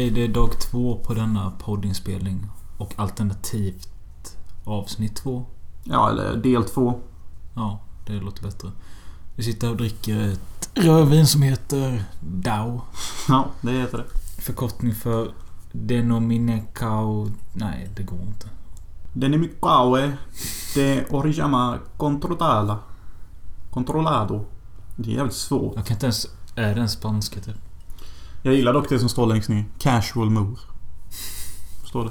Okej, det är dag två på denna poddinspelning. Och alternativt avsnitt två. Ja, eller del två. Ja, det låter bättre. Vi sitter och dricker ett rödvin som heter DAO. Ja, det heter det. Förkortning för Denominecao... Nej, det går inte. Denimicaue de Oriyama Controlala. Controlado. Det är jävligt svårt. Jag kan inte ens... Är det en spanska typ? Jag gillar dock det som står längst ner. Casual move. Står det.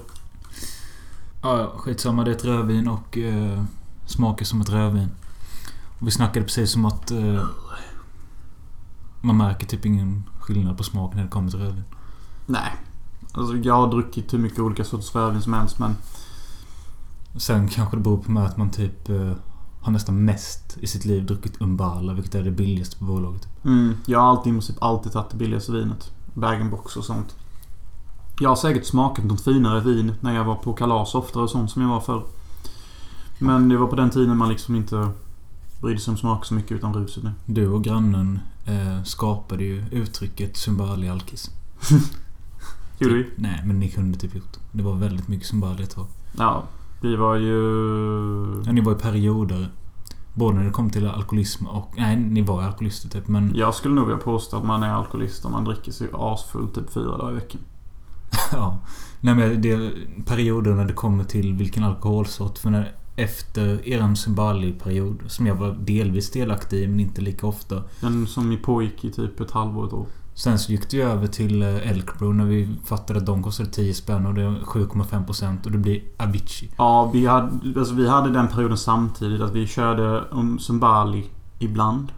Ja, ja, skitsamma. Det är ett rödvin och eh, smakar som ett rödvin. Och vi snackade precis om att... Eh, man märker typ ingen skillnad på smaken när det kommer till rödvin. Nej. Alltså jag har druckit hur mycket olika sorters rödvin som helst men... Sen kanske det beror på med att man typ eh, har nästan mest i sitt liv druckit Umbala, vilket är det billigaste på bolaget. Mm, jag har alltid i princip alltid tagit det billigaste vinet. Bag-in-box och sånt. Jag har säkert smakat något finare vin när jag var på kalas oftare och sånt som jag var förr. Men det var på den tiden man liksom inte brydde sig om smak så mycket utan ruset nu. Du och grannen eh, skapade ju uttrycket Zumbali alkis. Gjorde vi? Nej, men ni kunde typ gjort det. Det var väldigt mycket Zumbali ett tag. Ja. Vi var ju... Ja, ni var i perioder. Både när det kom till alkoholism och... Nej, ni var ju alkoholister typ, men... Jag skulle nog vilja påstå att man är alkoholist om man dricker sig asfull typ fyra dagar i veckan. ja. Nej men det är perioder när det kommer till vilken alkoholsort. För när efter eran Zumbali-period, som jag var delvis delaktig i men inte lika ofta. Den som pågick i typ ett halvår, ett år. Sen så gick det ju över till eh, Elkbro när vi fattade att de kostade 10 spänn och det är 7,5% och det blir Avicii. Ja, vi hade, alltså vi hade den perioden samtidigt. Att vi körde Zumbali ibland.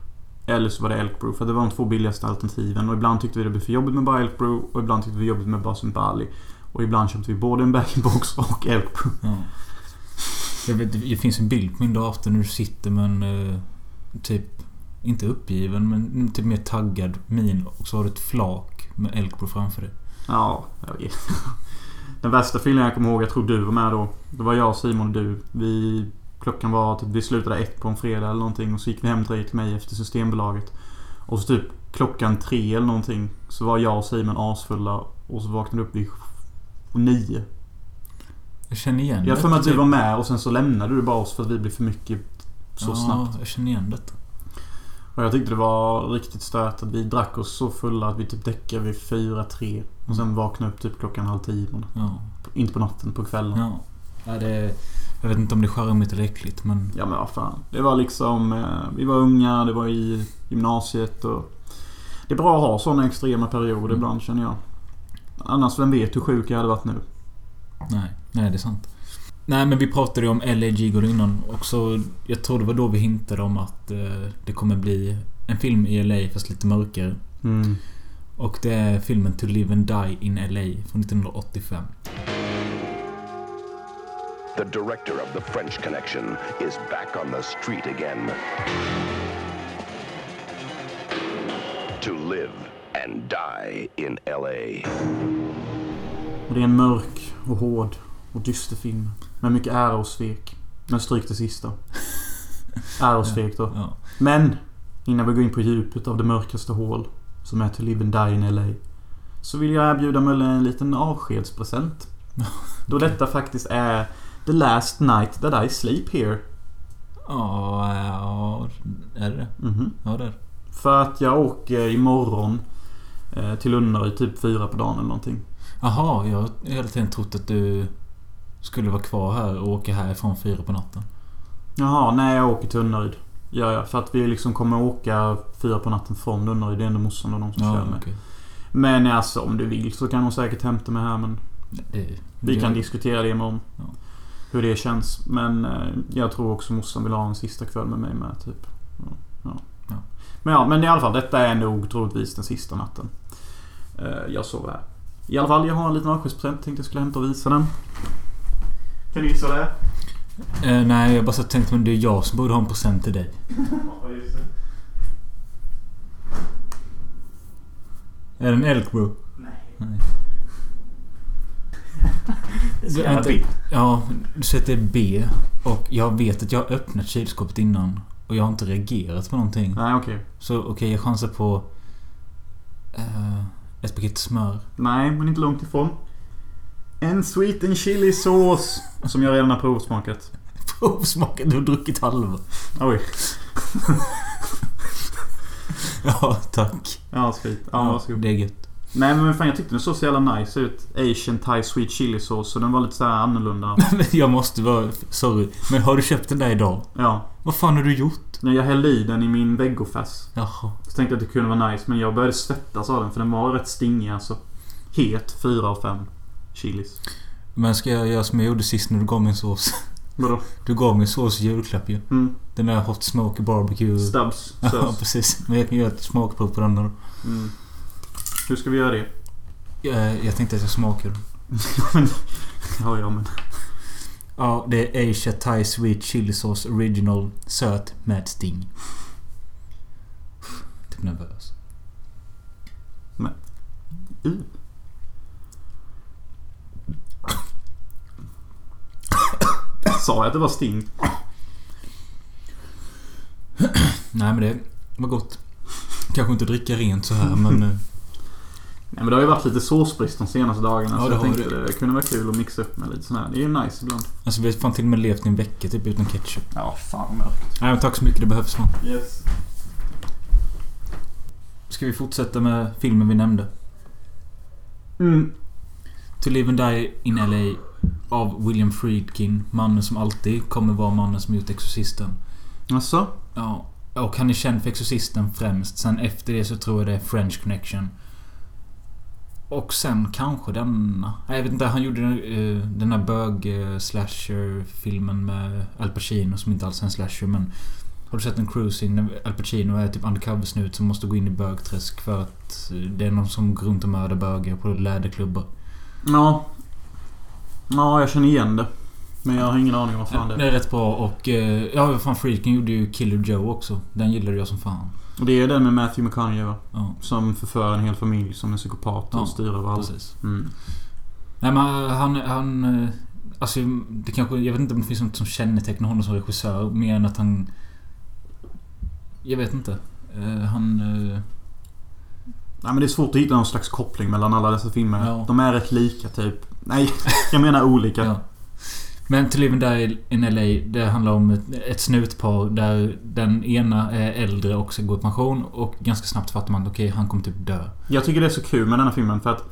Eller så var det Elkbrew. För det var de två billigaste alternativen. Och ibland tyckte vi det blev för jobbigt med bara Elkbrew. Och ibland tyckte vi det jobbigt med bara Zumbali. Och ibland köpte vi både en bag-in-box och Elkbrew. Ja. Jag vet, det finns en bild på min dator när du sitter med en... eh, Typ... Inte uppgiven men typ mer taggad min. Och så har du ett flak med Elkbro framför dig. Ja, vet. Den värsta filmen jag kommer ihåg, jag tror du var med då. Det var jag, Simon och du. Vi... Klockan var typ... Vi slutade ett på en fredag eller någonting. Och så gick vi hem till mig efter Systembolaget. Och så typ klockan tre eller någonting. Så var jag och Simon asfulla. Och så vaknade vi upp vid nio. Jag känner igen Jag har för mig att du var med och sen så lämnade du bara oss för att vi blev för mycket så ja, snabbt. jag känner igen detta. Och jag tyckte det var riktigt stört att vi drack oss så fulla att vi typ däckade vid fyra, tre. Och sen vaknade upp typ klockan halv tio. på. Ja. Inte på natten, på kvällen. Ja, Ja. ja det, jag vet inte om det är charmigt eller äckligt men... men vad fan. Det var liksom... Eh, vi var unga, det var i gymnasiet och... Det är bra att ha sådana extrema perioder Mm. ibland känner jag. Annars, vem vet hur sjuk jag hade varit nu? Nej, nej det är sant. Nej men vi pratade ju om LA Gigolo innan och så Jag tror det var då vi hintade om att eh, det kommer bli en film i LA fast lite mörkare. Mm. Och det är filmen To Live and Die in LA från 1985. The director of The French Connection is back on the street again. To live and die in LA. Och det är en mörk och hård och dyster film. Med mycket ära och svek. Men stryk det sista. Ära och svek då. Ja. Men innan vi går in på djupet av det mörkaste hål som är To Live and Die in LA. Så vill jag erbjuda Mölle en liten avskedspresent. Då detta faktiskt är The Last Night That I Sleep Here. Ja, ja, är det det? Mhm. Ja, det är. För att jag åker imorgon eh, till Unnaryd typ fyra på dagen eller någonting. Jaha, jag har hela tiden trott att du skulle vara kvar här och åka härifrån fyra på natten. Jaha, nej jag åker till Unnaryd. Ja, ja, för att vi liksom kommer åka fyra på natten från Unnaryd. Det är ändå morsan och de som Ja, kör med. okej. Men alltså om du vill så kan hon säkert hämta mig här men Det, vi det- kan diskutera det imorgon. Ja. Hur det känns. Men eh, jag tror också morsan vill ha en sista kväll med mig med typ. Ja, ja. Ja. Men ja, men i alla fall. Detta är nog troligtvis den sista natten. Eh, jag sover här. I alla fall, jag har en liten avskedspresent. Tänkte jag skulle hämta och visa den. Kan du gissa det? Eh, nej, jag bara så tänkte men det är jag som borde ha en present till dig. Det. Är det en Elkbro? Nej. Nej. Det är så Du, jävla bitt. Ja, du sätter B. Och jag vet att jag har öppnat kylskåpet innan. Och jag har inte reagerat på någonting. Nej, okej. Så okej, jag chansar på... eh, Ett paket smör. Nej, men inte långt ifrån. En sweet and chili sås. Som jag redan har provsmakat. Provsmakat. Du har druckit halva. Oj. Ja, tack. Ja, skit. Ja, varsågod. det är gött. Nej men fan jag tyckte den såg så jävla nice ut. Asian Thai Sweet Chili Sås. Så den var lite så här annorlunda. Men jag måste vara... Sorry. Men har du köpt den där idag? Ja. Vad fan har du gjort? När jag hällde i den i min vegofärs. Jaha. Så tänkte jag att det kunde vara nice. Men jag började svettas av den. För den var rätt stingig alltså. Het 4 av 5 chilis. Men ska jag göra som jag gjorde sist när du gav mig en sås? Vadå? Du gav mig sås i julklapp ju. Mm. Den där Hot Smoke Barbecue. Stubbs Ja, precis. Men jag kan göra ett smakprov på den då. Mm. Hur ska vi göra det? Jag, jag tänkte att jag smakar den. ja, ja men. Ja, det är Asia Thai Sweet Chili Sauce Original Söt med sting. Typ nervös. Uh. Sa jag att det var sting? Nej men det var gott. Kanske inte dricka rent så här men... eh, Nej men det har ju varit lite såsbrist de senaste dagarna. Ja, så det jag har tänkte det. kunde vara kul att mixa upp med lite sån här. Det är ju nice ibland. Alltså vi har fan till och med levt i en vecka typ utan ketchup. Ja, fan vad mörkt. Nej men tack så mycket, det behövs fan. Yes. Ska vi fortsätta med filmen vi nämnde? Mm. To Live and Die in LA av William Friedkin. Mannen som alltid kommer vara mannen som gjort Exorcisten. Alltså? Ja. Och han är känd för Exorcisten främst. Sen efter det så tror jag det är French Connection. Och sen kanske denna. Nej, jag vet inte. Han gjorde uh, den här bög-slasher-filmen med Al Pacino som inte alls är en slasher men... Har du sett en cruising när Al Pacino är typ undercover-snut som måste gå in i bögträsk för att eh, det är någon som går runt och mördar bögar på läderklubbar? Ja. Ja, jag känner igen det. Men jag har ingen aning om vad fan det Det är. är rätt bra och... eh, Ja, vad fan Freakin gjorde ju Killer Joe också. Den gillade jag som fan. Och det är den med Matthew McConaughey va? Ja, Som förför en hel familj som en psykopat och Ja, styr över alla. precis. Mm. Nej men han... han eh, alltså det kanske... Jag vet inte om det finns något som kännetecknar honom som regissör. Mer än att han... Jag vet inte. Eh, Han... Nej men det är svårt att hitta någon slags koppling mellan alla dessa filmer. Ja. De är rätt lika typ. Nej, jag menar olika. Ja. Men To Live and Die in LA, det handlar om ett, snutpar där den ena är äldre och ska gå i pension och ganska snabbt fattar man att okej, han kommer typ dö. Jag tycker det är så kul med den här filmen för att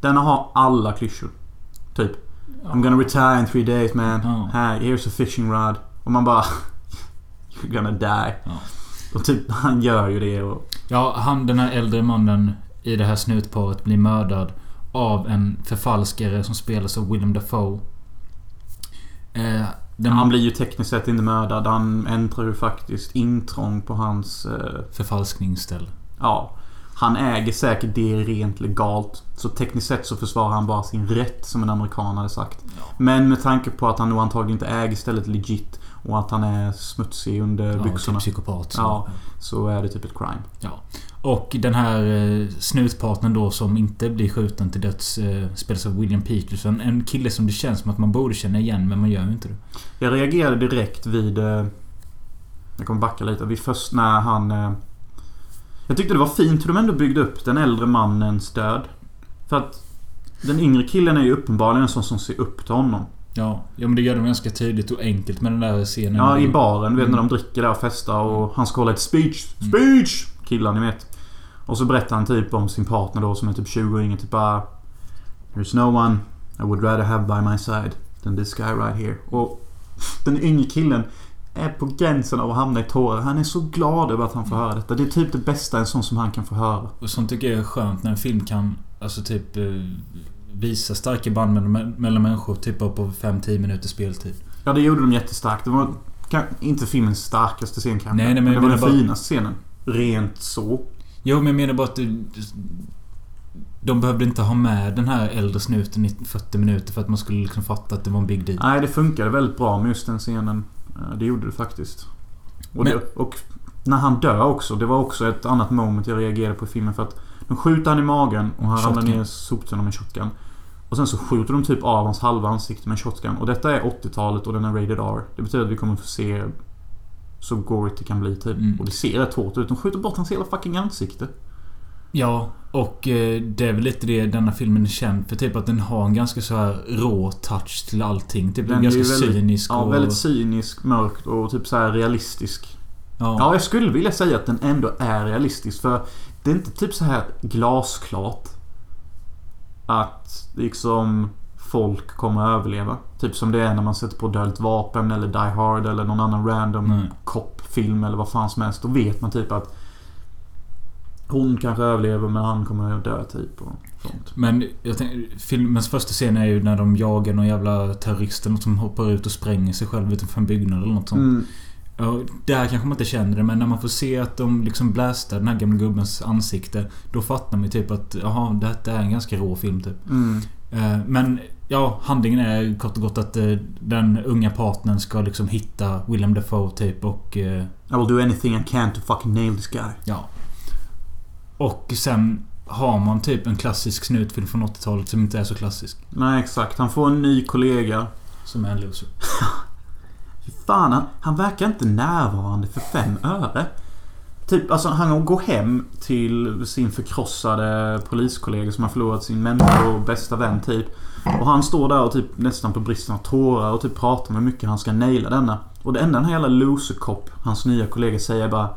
den har alla klyschor. Typ. I'm gonna retire in three days man. Ja. Här, here's a fishing rod. Och man bara... You're gonna die. Ja. Och typ, han gör ju det och... Ja, han den här äldre mannen i det här snutparet blir mördad av en förfalskare som spelas av Willem Dafoe. Eh, den Han blir ju tekniskt sett inte mördad. Han äntrar ju faktiskt intrång på hans... Eh, Förfalskningsställ. ja. Han äger säkert det rent legalt. Så tekniskt sett så försvarar han bara sin rätt som en amerikan hade sagt. Men med tanke på att han nog antagligen inte äger stället legit och att han är smutsig under Ja, byxorna. typ psykopat. Så. Ja. Så är det typ ett crime. Ja. Och den här eh, snutpartnern då som inte blir skjuten till döds eh, spelas av William Peterson. En kille som det känns som att man borde känna igen men man gör ju inte det. Jag reagerade direkt vid... Eh, jag kommer backa lite. Vid först när han... Eh, jag tyckte det var fint hur de ändå byggde upp den äldre mannens död. För att den yngre killen är ju uppenbarligen en sån som ser upp till honom. Ja, ja men det gör de ganska tydligt och enkelt med den där scenen. Ja, i baren. Du vet Mm. när de dricker där och festar och han ska hålla ett speech. Speech! Killar, ni vet. Och så berättar han typ om sin partner då som är typ 20 och ingen typ bara... There's no one I would rather have by my side than this guy right here. Och den yngre killen är på gränsen av att hamna i tårar. Han är så glad över att han får höra detta. Det är typ det bästa en sån som han kan få höra. Och sånt tycker jag är skönt när en film kan alltså typ eh, visa starka band mellan, mellan människor typ på 5-10 minuters speltid. Ja, det gjorde de jättestarkt. Det var kan, inte filmens starkaste scen kanske. Nej, nej, men det jag var den bara- finaste scenen. Rent så. Jo men jag menar bara att det, de behövde inte ha med den här äldre snuten i 40 minuter för att man skulle liksom fatta att det var en big deal. Nej, det funkade väldigt bra med just den scenen. Det gjorde det faktiskt. Och, Men- det, och när han dör också. Det var också ett annat moment jag reagerade på i filmen. För att de skjuter han i magen och han ramlar ner i soptunnan med shotgun. Och sen så skjuter de typ av hans halva ansikte med shotgun. Och detta är 80-talet och den är rated R. Det betyder att vi kommer få se så gorigt det kan bli typ. Mm. Och det ser rätt hårt ut. De skjuter bort hans hela fucking ansikte. Ja, och eh, det är väl lite det denna filmen är känd för. Typ att den har en ganska så här rå touch till allting. Typ Den är ganska väldigt- cynisk Ja, och... väldigt cynisk, mörkt och typ så här realistisk. Ja. Ja, jag skulle vilja säga att den ändå är realistisk för det är inte typ så här glasklart att liksom folk kommer att överleva. Typ som det är när man sätter på Dödligt Vapen eller Die Hard eller någon annan random Nej. cop-film eller vad fan som helst. Då vet man typ att hon kanske överlever men han kommer att dö typ och sånt. Men jag tänker, filmens första scen är ju när de jagar någon jävla terrorist eller något som hoppar ut och spränger sig själv utanför en byggnad eller något sånt. Mm. Ja, där kanske man inte känner det men när man får se att de liksom blästar den här gamla gubbens ansikte. Då fattar man ju typ att jaha, detta är en ganska rå film typ. Mm. Eh, Men ja, handlingen är kort och gott att eh, den unga partnern ska liksom hitta Willem Dafoe typ och... eh, I will do anything I can to fucking nail this guy. Ja. Och sen har man typ en klassisk snutfilm från 80-talet som inte är så klassisk. Nej exakt. Han får en ny kollega. Som är en loser. Fy fan, han, han verkar inte närvarande för fem öre. Typ, alltså han går hem till sin förkrossade poliskollega som har förlorat sin mentor och bästa vän typ. Och han står där och typ nästan på bristen av tårar och typ pratar om hur mycket han ska naila denna. Och det enda den här jävla loser-cop, hans nya kollega, säger är bara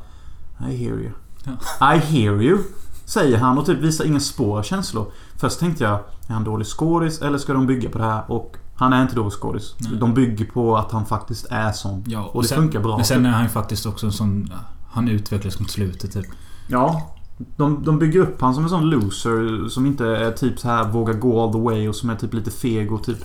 I hear you. I hear you. Säger han och typ visar ingen spår av känslor. Först tänkte jag, är han dålig skådis eller ska de bygga på det här? Och han är inte dålig skådis. De bygger på att han faktiskt är sån. Ja, Och det funkar bra. Men sen är han ju faktiskt också en sån... Han utvecklas mot slutet typ. Ja. De, de bygger upp han som en sån loser som inte är typ så här vågar gå all the way och som är typ lite feg och typ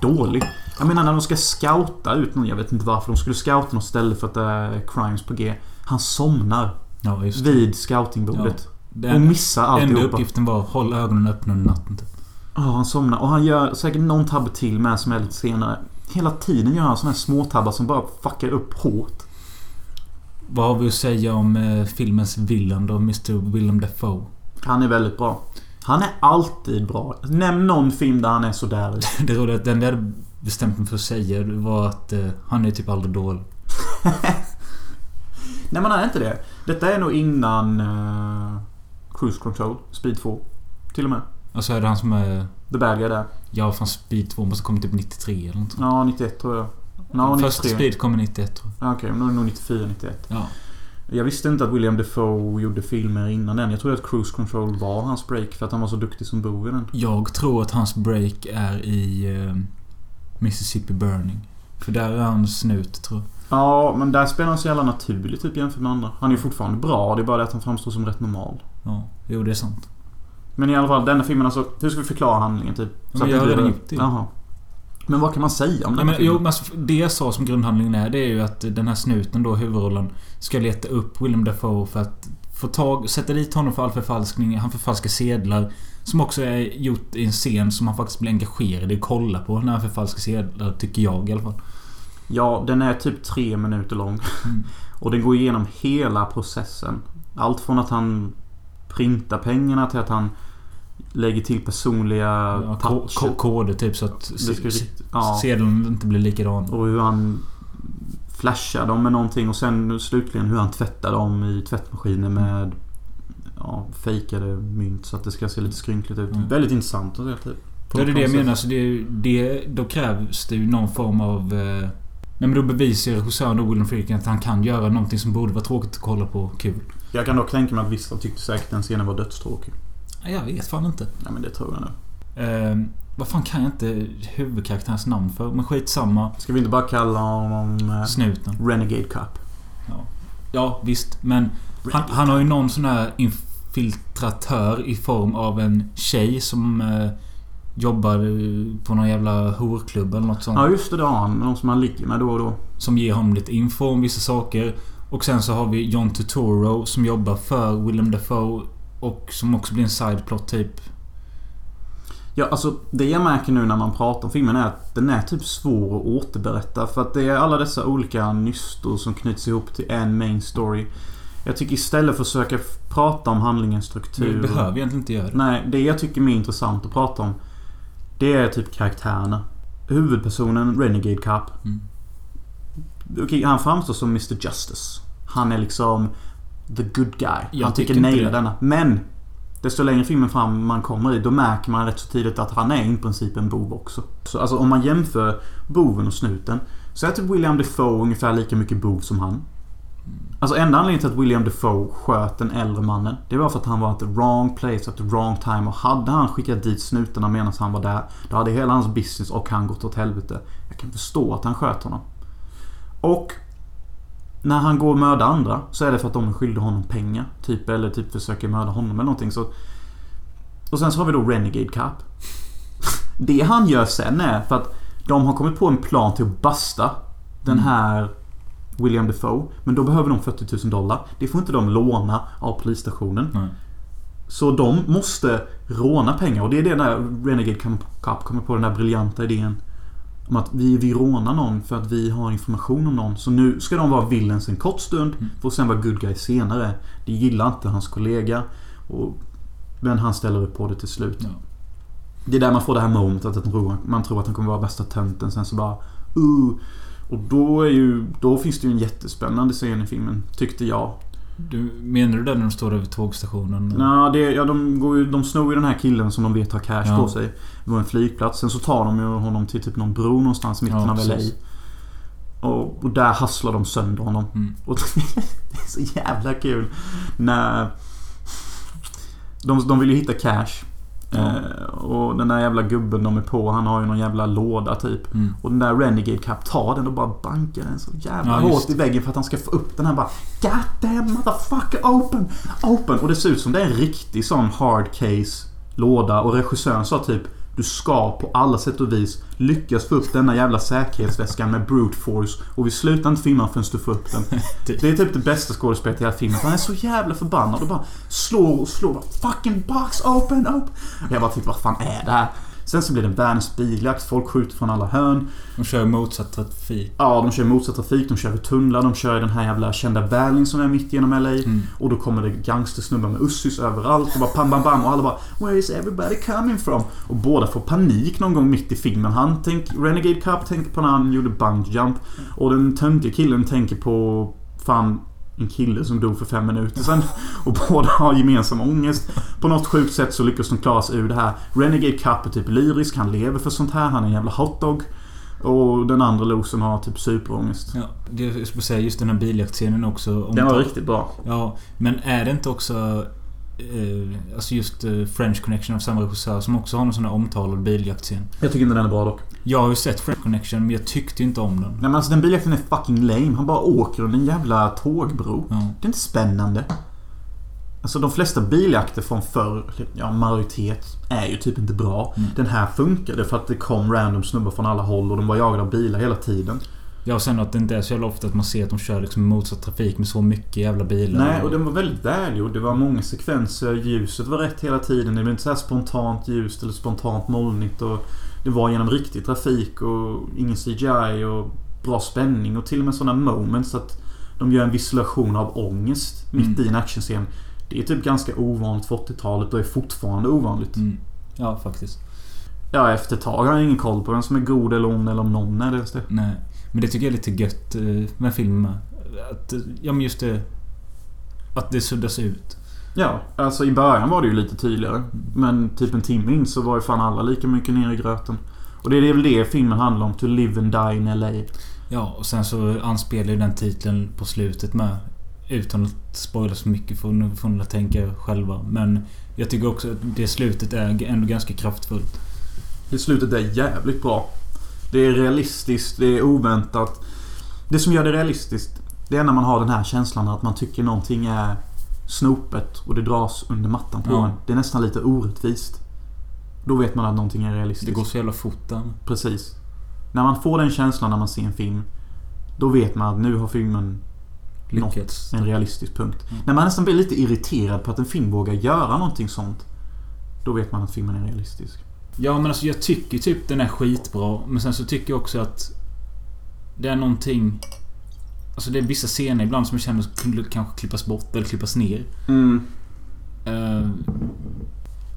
dålig. Jag menar när de ska scouta ut någon, jag vet inte varför de skulle scouta något ställe för att det är crimes på G. Han somnar Ja, just vid scoutingbordet. Och Den missar enda alltihopa. uppgiften var att hålla ögonen öppna under natten typ. Ja, han somnar. Och han gör säkert någon tabbe till med som är lite senare. Hela tiden gör han såna här småtabbar som bara fuckar upp hårt. Vad har vi att säga om eh, filmens villain då? Mr Willem Dafoe. Han är väldigt bra. Han är alltid bra. Nämn någon film där han är sådär i. Det roliga är att den jag hade bestämt mig för att säga var att eh, han är typ aldrig dålig. Nej men han är inte det. Detta är nog innan uh, Cruise Control. Speed 2. Till och med. Och så är det han som är... The Bad Guy där. Ja, fan Speed 2 måste komma typ 93 eller nåt. Ja, 91 tror jag. Ja, Första 93. Speed kommer 91 tror jag. Ja, Okej, men då är det nog 94, 91. Ja. Jag visste inte att William Defoe gjorde filmer innan den. Jag trodde att Cruise Control var hans break för att han var så duktig som bov i den. Jag tror att hans break är i eh, Mississippi Burning. För där är han snut tror jag. Ja, men där spelar han så jävla naturligt typ jämfört med andra. Han är ju fortfarande bra. Det är bara det att han framstår som rätt normal. Ja, jo det är sant. Men i alla fall, denna filmen alltså. Hur ska vi förklara handlingen typ? men att jag har redan gjort det. Jaha. Men vad kan man säga om Ja, den men, filmen? jo, men alltså, det jag sa som grundhandlingen är, det är ju att den här snuten då, huvudrollen, ska leta upp Willem Dafoe för att få tag, sätta dit honom för all förfalskning. Han förfalskar sedlar. Som också är gjort i en scen som han faktiskt blir engagerad i att kolla på när han förfalskar sedlar, tycker jag i alla fall. Ja, den är typ tre minuter lång. Mm. Och den går igenom hela processen. Allt från att han printar pengarna till att han lägger till personliga Ja, ko- koder typ så att se- ja. sedeln inte blir likadan. Och hur han flashar dem med någonting och sen slutligen hur han tvättar dem i tvättmaskinen med ja, fejkade mynt så att det ska se lite skrynkligt ut. Mm. Väldigt intressant att se typ. Ja, det är det jag menar. Så det, det, då krävs det ju någon form av... Eh, men då bevisar regissören då, William Friedkin att han kan göra någonting som borde vara tråkigt att kolla på kul. Jag kan dock tänka mig att vissa tyckte säkert den scenen var dödstråkig. Ja, Jag vet fan inte. Ja men det tror jag nog. Eh, vad fan kan jag inte huvudkaraktärens namn för? Men skitsamma. Ska vi inte bara kalla honom eh, Snuten. Renegade Cup? Ja, visst. Men han, han har ju någon sån här infiltratör i form av en tjej som eh, jobbar eh, på någon jävla horklubb eller något sånt. Ja just det, det har han. Någon som han ligger med då och då. Som ger honom lite info om vissa saker. Och sen så har vi John Turturro som jobbar för Willem Dafoe. Och som också blir en sideplot typ. Ja, alltså det jag märker nu när man pratar om filmen är att den är typ svår att återberätta. För att det är alla dessa olika nystor som knyts ihop till en main story. Jag tycker istället för att försöka prata om handlingens Vi struktur. behöver egentligen inte göra det. Nej, det jag tycker är mer intressant att prata om. Det är typ karaktärerna. Huvudpersonen, Renegade Cup. Mm. Okej, han framstår som Mr Justice. Han är liksom the good guy. Jag han tycker inte naila det. denna. Men! Desto längre filmen fram man kommer i, då märker man rätt så tidigt att han är i princip en bov också. Så alltså om man jämför boven och snuten så är typ William Defoe ungefär lika mycket bov som han. Alltså enda anledningen till att William Defoe sköt den äldre mannen Det var för att han var at the wrong place at the wrong time och hade han skickat dit snutarna medan han var där Då hade hela hans business och han gått åt helvete. Jag kan förstå att han sköt honom. Och när han går och mördar andra så är det för att de är skyldiga honom pengar. Typ, eller typ försöker mörda honom eller någonting. Så, och sen så har vi då Renegade Cup. Det han gör sen är för att de har kommit på en plan till att basta den här William Defoe. Men då behöver de 40 000 dollar. Det får inte de låna av polisstationen. Nej. Så de måste råna pengar och det är det där Renegade Cup kommer på den där briljanta idén. Om att vi, vi rånar någon för att vi har information om någon. Så nu ska de vara villains en kort stund för att sen vara good guys senare. Det gillar inte hans kollega. Och, men han ställer upp på det till slut. Ja. Det är där man får det här momentet att man tror, att han kommer vara värsta tönten. Sen så bara... Uh, och då är ju... Då finns det ju en jättespännande scen i filmen. Tyckte jag. Du, menar du det när de står över tågstationen? Nå, det, ja, de, går ju, de snor ju den här killen som de vet har cash Ja. på sig. På en flygplats. Sen så tar de ju honom till typ någon bro någonstans i mitten Ja, av LA. Och, och där hasslar de sönder honom. Mm. Och det är så jävla kul. När... De, de vill ju hitta cash. Eh, och den där jävla gubben de är på, han har ju någon jävla låda typ. Mm. Och den där Renegade Cap tar den och bara bankar den så jävla Ja, hårt i väggen för att han ska få upp den här bara God damn motherfucker open! Open! Och det ser ut som det är en riktig sån hard case låda och regissören sa typ Du ska på alla sätt och vis lyckas få upp denna jävla säkerhetsväskan med brute force och vi slutar inte filma förrän du får upp den. Typ. Det är typ det bästa skådespelet i hela filmen. Han är så jävla förbannad och bara slår och slår. Bara, Fucking box open up! Jag bara tänkte vad fan är det här? Sen så blir det världens biljakt. Folk skjuter från alla hörn. De kör motsatt trafik. Ja, de kör motsatt trafik, de kör i tunnlar, de kör i den här jävla kända vägen som är mitt genom LA. Mm. Och då kommer det gangstersnubbar med ussis överallt och bara pam bam bam och alla bara Where is everybody coming from? Och båda får panik någon gång mitt i filmen. Han tänker, Renegade Cup tänker på när han gjorde bungee jump. Och den töntiga killen tänker på fan en kille som dog för fem minuter sedan. Och båda har gemensam ångest. På något sjukt sätt så lyckas de klara sig ur det här. Renegade Cup är typ lyrisk. Han lever för sånt här. Han är en jävla hotdog. Och den andra losen har typ superångest. Ja, det jag skulle säga just den här biljaktscenen också. om- Den var riktigt bra. Ja, men är det inte också... Eh, alltså just eh, French Connection av samma regissör som också har någon sån här omtalad biljaktscen. Jag tycker inte den är bra dock. Jag har ju sett French Connection men jag tyckte inte om den. Nej men alltså den biljakten är fucking lame. Han bara åker under en jävla tågbro. Ja. Det är inte spännande. Alltså de flesta biljakter från förr, ja majoritet, är ju typ inte bra. Mm. Den här funkade för att det kom random snubbar från alla håll och de var jagade av bilar hela tiden. Ja, och sen att det inte är så jävla ofta att man ser att de kör liksom motsatt trafik med så mycket jävla bilar. Nej, och den var väldigt välgjord. Det var många sekvenser. Ljuset var rätt hela tiden. Det blev inte så här spontant ljust eller spontant molnigt. Och det var genom riktig trafik och ingen CGI och bra spänning. Och till och med sådana moments att de gör en visualisation av ångest mitt Mm. i en actionscen. Det är typ ganska ovanligt för 80-talet och är fortfarande ovanligt. Mm. Ja, faktiskt. Ja, efter ett tag har jag ingen koll på vem som är god eller ond eller om någon är det. Nej. Men det tycker jag är lite gött eh, med filmen. Att, eh, ja men just det... Att det suddas ut. Ja, alltså i början var det ju lite tydligare. Men typ en timme in så var ju fan alla lika mycket nere i gröten. Och det är väl det filmen handlar om. To live and die in LA. Ja, och sen så anspelar ju den titeln på slutet med. Utan att spoila så mycket får ni får ni tänka själva. Men jag tycker också att det slutet är ändå ganska kraftfullt. Det slutet är jävligt bra. Det är realistiskt, det är oväntat. Det som gör det realistiskt, det är när man har den här känslan att man tycker någonting är snopet och det dras under mattan på Ja. en. Det är nästan lite orättvist. Då vet man att någonting är realistiskt. Det går så jävla fort. Precis. När man får den känslan när man ser en film. Då vet man att nu har filmen Lyckats. en realistisk punkt. Mm. När man nästan blir lite irriterad på att en film vågar göra någonting sånt. Då vet man att filmen är realistisk. Ja men alltså jag tycker typ den är skitbra. Men sen så tycker jag också att... Det är någonting... Alltså det är vissa scener ibland som jag känner kunde kanske klippas bort eller klippas ner. Mm. Uh,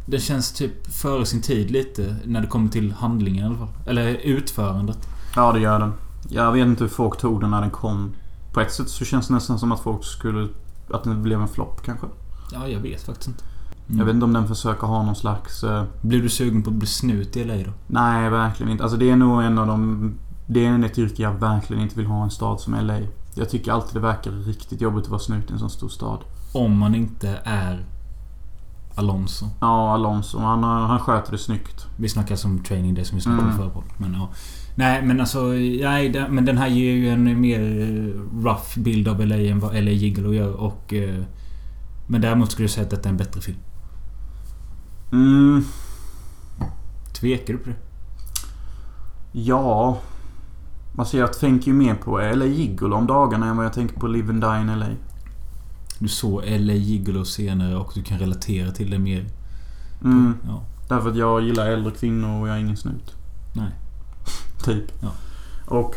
den känns typ före sin tid lite när det kommer till handlingen i alla fall. Eller utförandet. Ja, det gör den. Jag vet inte hur folk tog den när den kom. På ett sätt så känns det nästan som att folk skulle... Att den blev en flopp kanske. Ja, jag vet faktiskt inte. Mm. Jag vet inte om den försöker ha någon slags... eh, Blir du sugen på att bli snut i LA då? nej, verkligen inte. Alltså det är nog en av de... Det är ett yrke jag verkligen inte vill ha i en stad som LA. Jag tycker alltid det verkar riktigt jobbigt att vara snut i en sån stor stad. Om man inte är Alonso. Ja, Alonso. Han, han sköter det snyggt. Vi snackar som training day som vi snackade om Mm. förra. Men ja. Nej men alltså... Nej, den- men den här ger ju en mer eh, rough bild av LA än vad LA Gigolo gör och... eh, Men däremot skulle jag säga att detta är en bättre film. Mm, Tvekar du på det? ja... Alltså jag tänker ju mer på LA Gigolo om dagarna än vad jag tänker på Live and Die in LA. Du såg LA Gigolo senare och du kan relatera till det mer. Mm, Ja. därför att jag gillar äldre kvinnor och jag är ingen snut. Nej. Typ. Ja. Och...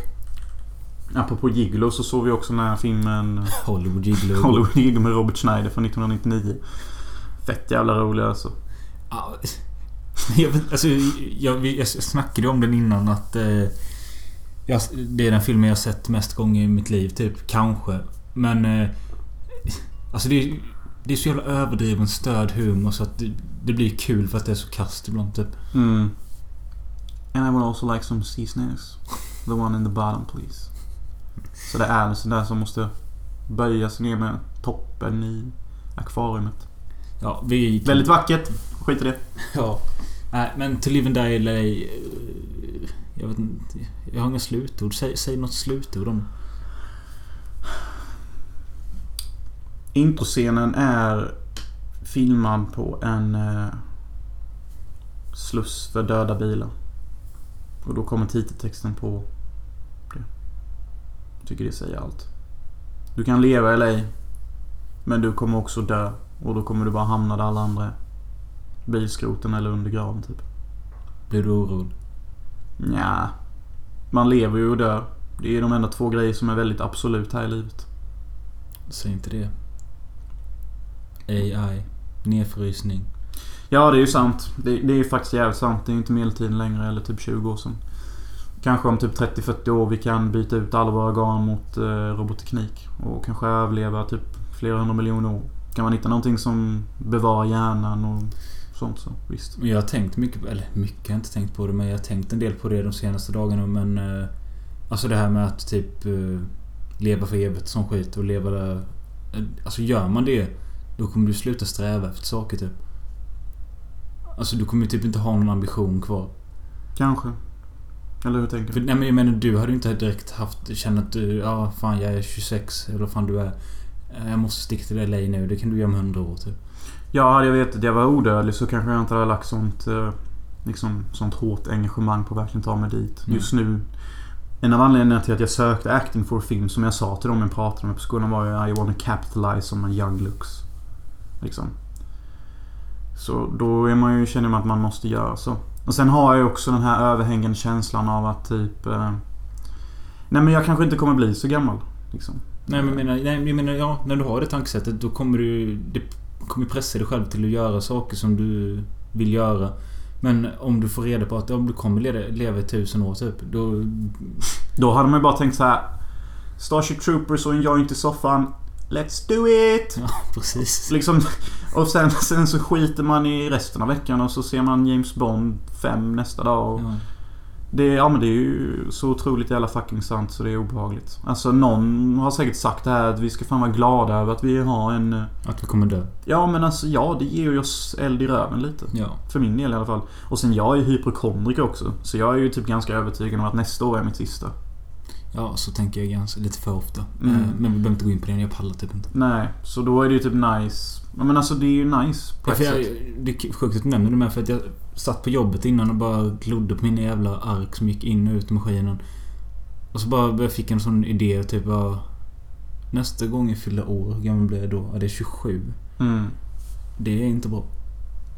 Apropå Gigolo så såg vi också den här filmen Hollywood Gigolo. Hollywood Gigolo med Robert Schneider från 1999. Fett jävla rolig alltså. Jag, vet, alltså, jag, jag snackade om den innan att... Eh, jag, det är den filmen jag sett mest gånger i mitt liv, typ. Kanske. Men... Eh, alltså det är, det är så jävla överdriven störd humor så att det, det blir kul för att det är så kast ibland, typ. Mm. And I would also like some sea snails. The one in the bottom please. Så det är en sån där som måste böja sig ner med toppen i akvariet. Ja, vi... Väldigt vackert. Skit i det. Ja. Nej, men To Live and Die LA... eh, Jag vet inte. Jag har inga slutord. Säg, säg något slutord om Introscenen är filmad på en eh, sluss för döda bilar. Och då kommer titeltexten på det. Jag tycker det säger allt. Du kan leva i LA. Men du kommer också dö. Och då kommer du bara hamna där alla andra är. Bilskroten eller under graven typ. Blir du orolig? Nja. Man lever ju och dör. Det är de enda två grejer som är väldigt absolut här i livet. Säg inte det. AI. Nedfrysning. Ja, det är ju sant. Det, det är ju faktiskt jävligt sant. Det är ju inte medeltiden längre, eller typ 20 år sedan. Kanske om typ 30-40 år vi kan byta ut alla våra organ mot eh, robotteknik. Och kanske överleva typ flera hundra miljoner år. Kan man hitta någonting som bevarar hjärnan och sånt så visst. Jag har tänkt mycket på, eller mycket har jag inte tänkt på det men jag har tänkt en del på det de senaste dagarna men... Eh, alltså det här med att typ eh, leva för evigt som skit och leva där... Eh, alltså gör man det då kommer du sluta sträva efter saker typ. Alltså du kommer typ inte ha någon ambition kvar. Kanske. Eller hur tänker För, du? nej men jag menar du hade ju inte direkt haft... Känt att du... Ja fan jag är 26 eller vad fan du är. Eh, Jag måste sticka till LA nu. Det kan du göra om 100 år typ. Ja, jag att jag var odödlig så kanske jag inte hade lagt sånt... Eh, liksom sånt hårt engagemang på att verkligen ta mig dit. Mm. Just nu... En av anledningarna till att jag sökte acting for film som jag sa till dem jag pratade med på skolan var ju I wanna capitalize on my young looks. Liksom. Så då är man ju, känner man att man måste göra så. Och sen har jag ju också den här överhängande känslan av att typ... Eh, nej men jag kanske inte kommer bli så gammal. Liksom. Nej men jag menar, nej, jag menar ja, när du har det tankesättet då kommer du... Det kommer pressa dig själv till att göra saker som du vill göra. Men om du får reda på att om du kommer leva, leva i tusen år typ. Då... Då hade man ju bara tänkt så här. Starship Troopers och en joint i soffan. Let's do it! Ja, precis. Liksom, och sen, sen så skiter man i resten av veckan och så ser man James Bond 5 nästa dag. Och Ja. Det, ja men det är ju så otroligt jävla fucking sant så det är obehagligt. Alltså någon har säkert sagt det här att vi ska fan vara glada över att vi har en... eh, Att vi kommer dö. Ja men alltså ja, det ger ju oss eld i röven lite. Ja. För min del i alla fall. Och sen jag är ju hypokondriker också. Så jag är ju typ ganska övertygad om att nästa år är mitt sista. Ja, så tänker jag ganska lite för ofta. Mm. Eh, Men vi behöver inte gå in på det. Jag pallar typ inte. Nej, så då är det ju typ nice. Ja, men alltså det är ju nice på Ja, ett jag, sätt. det är sjukt att du nämner det med för att jag satt på jobbet innan och bara glodde på mina jävla ark som gick in och ut ur maskinen. Och så bara jag fick en sån idé typ bara... Nästa gång jag fyller år, hur gammal blir jag då? Ja, det är 27. Mm. Det är inte bra.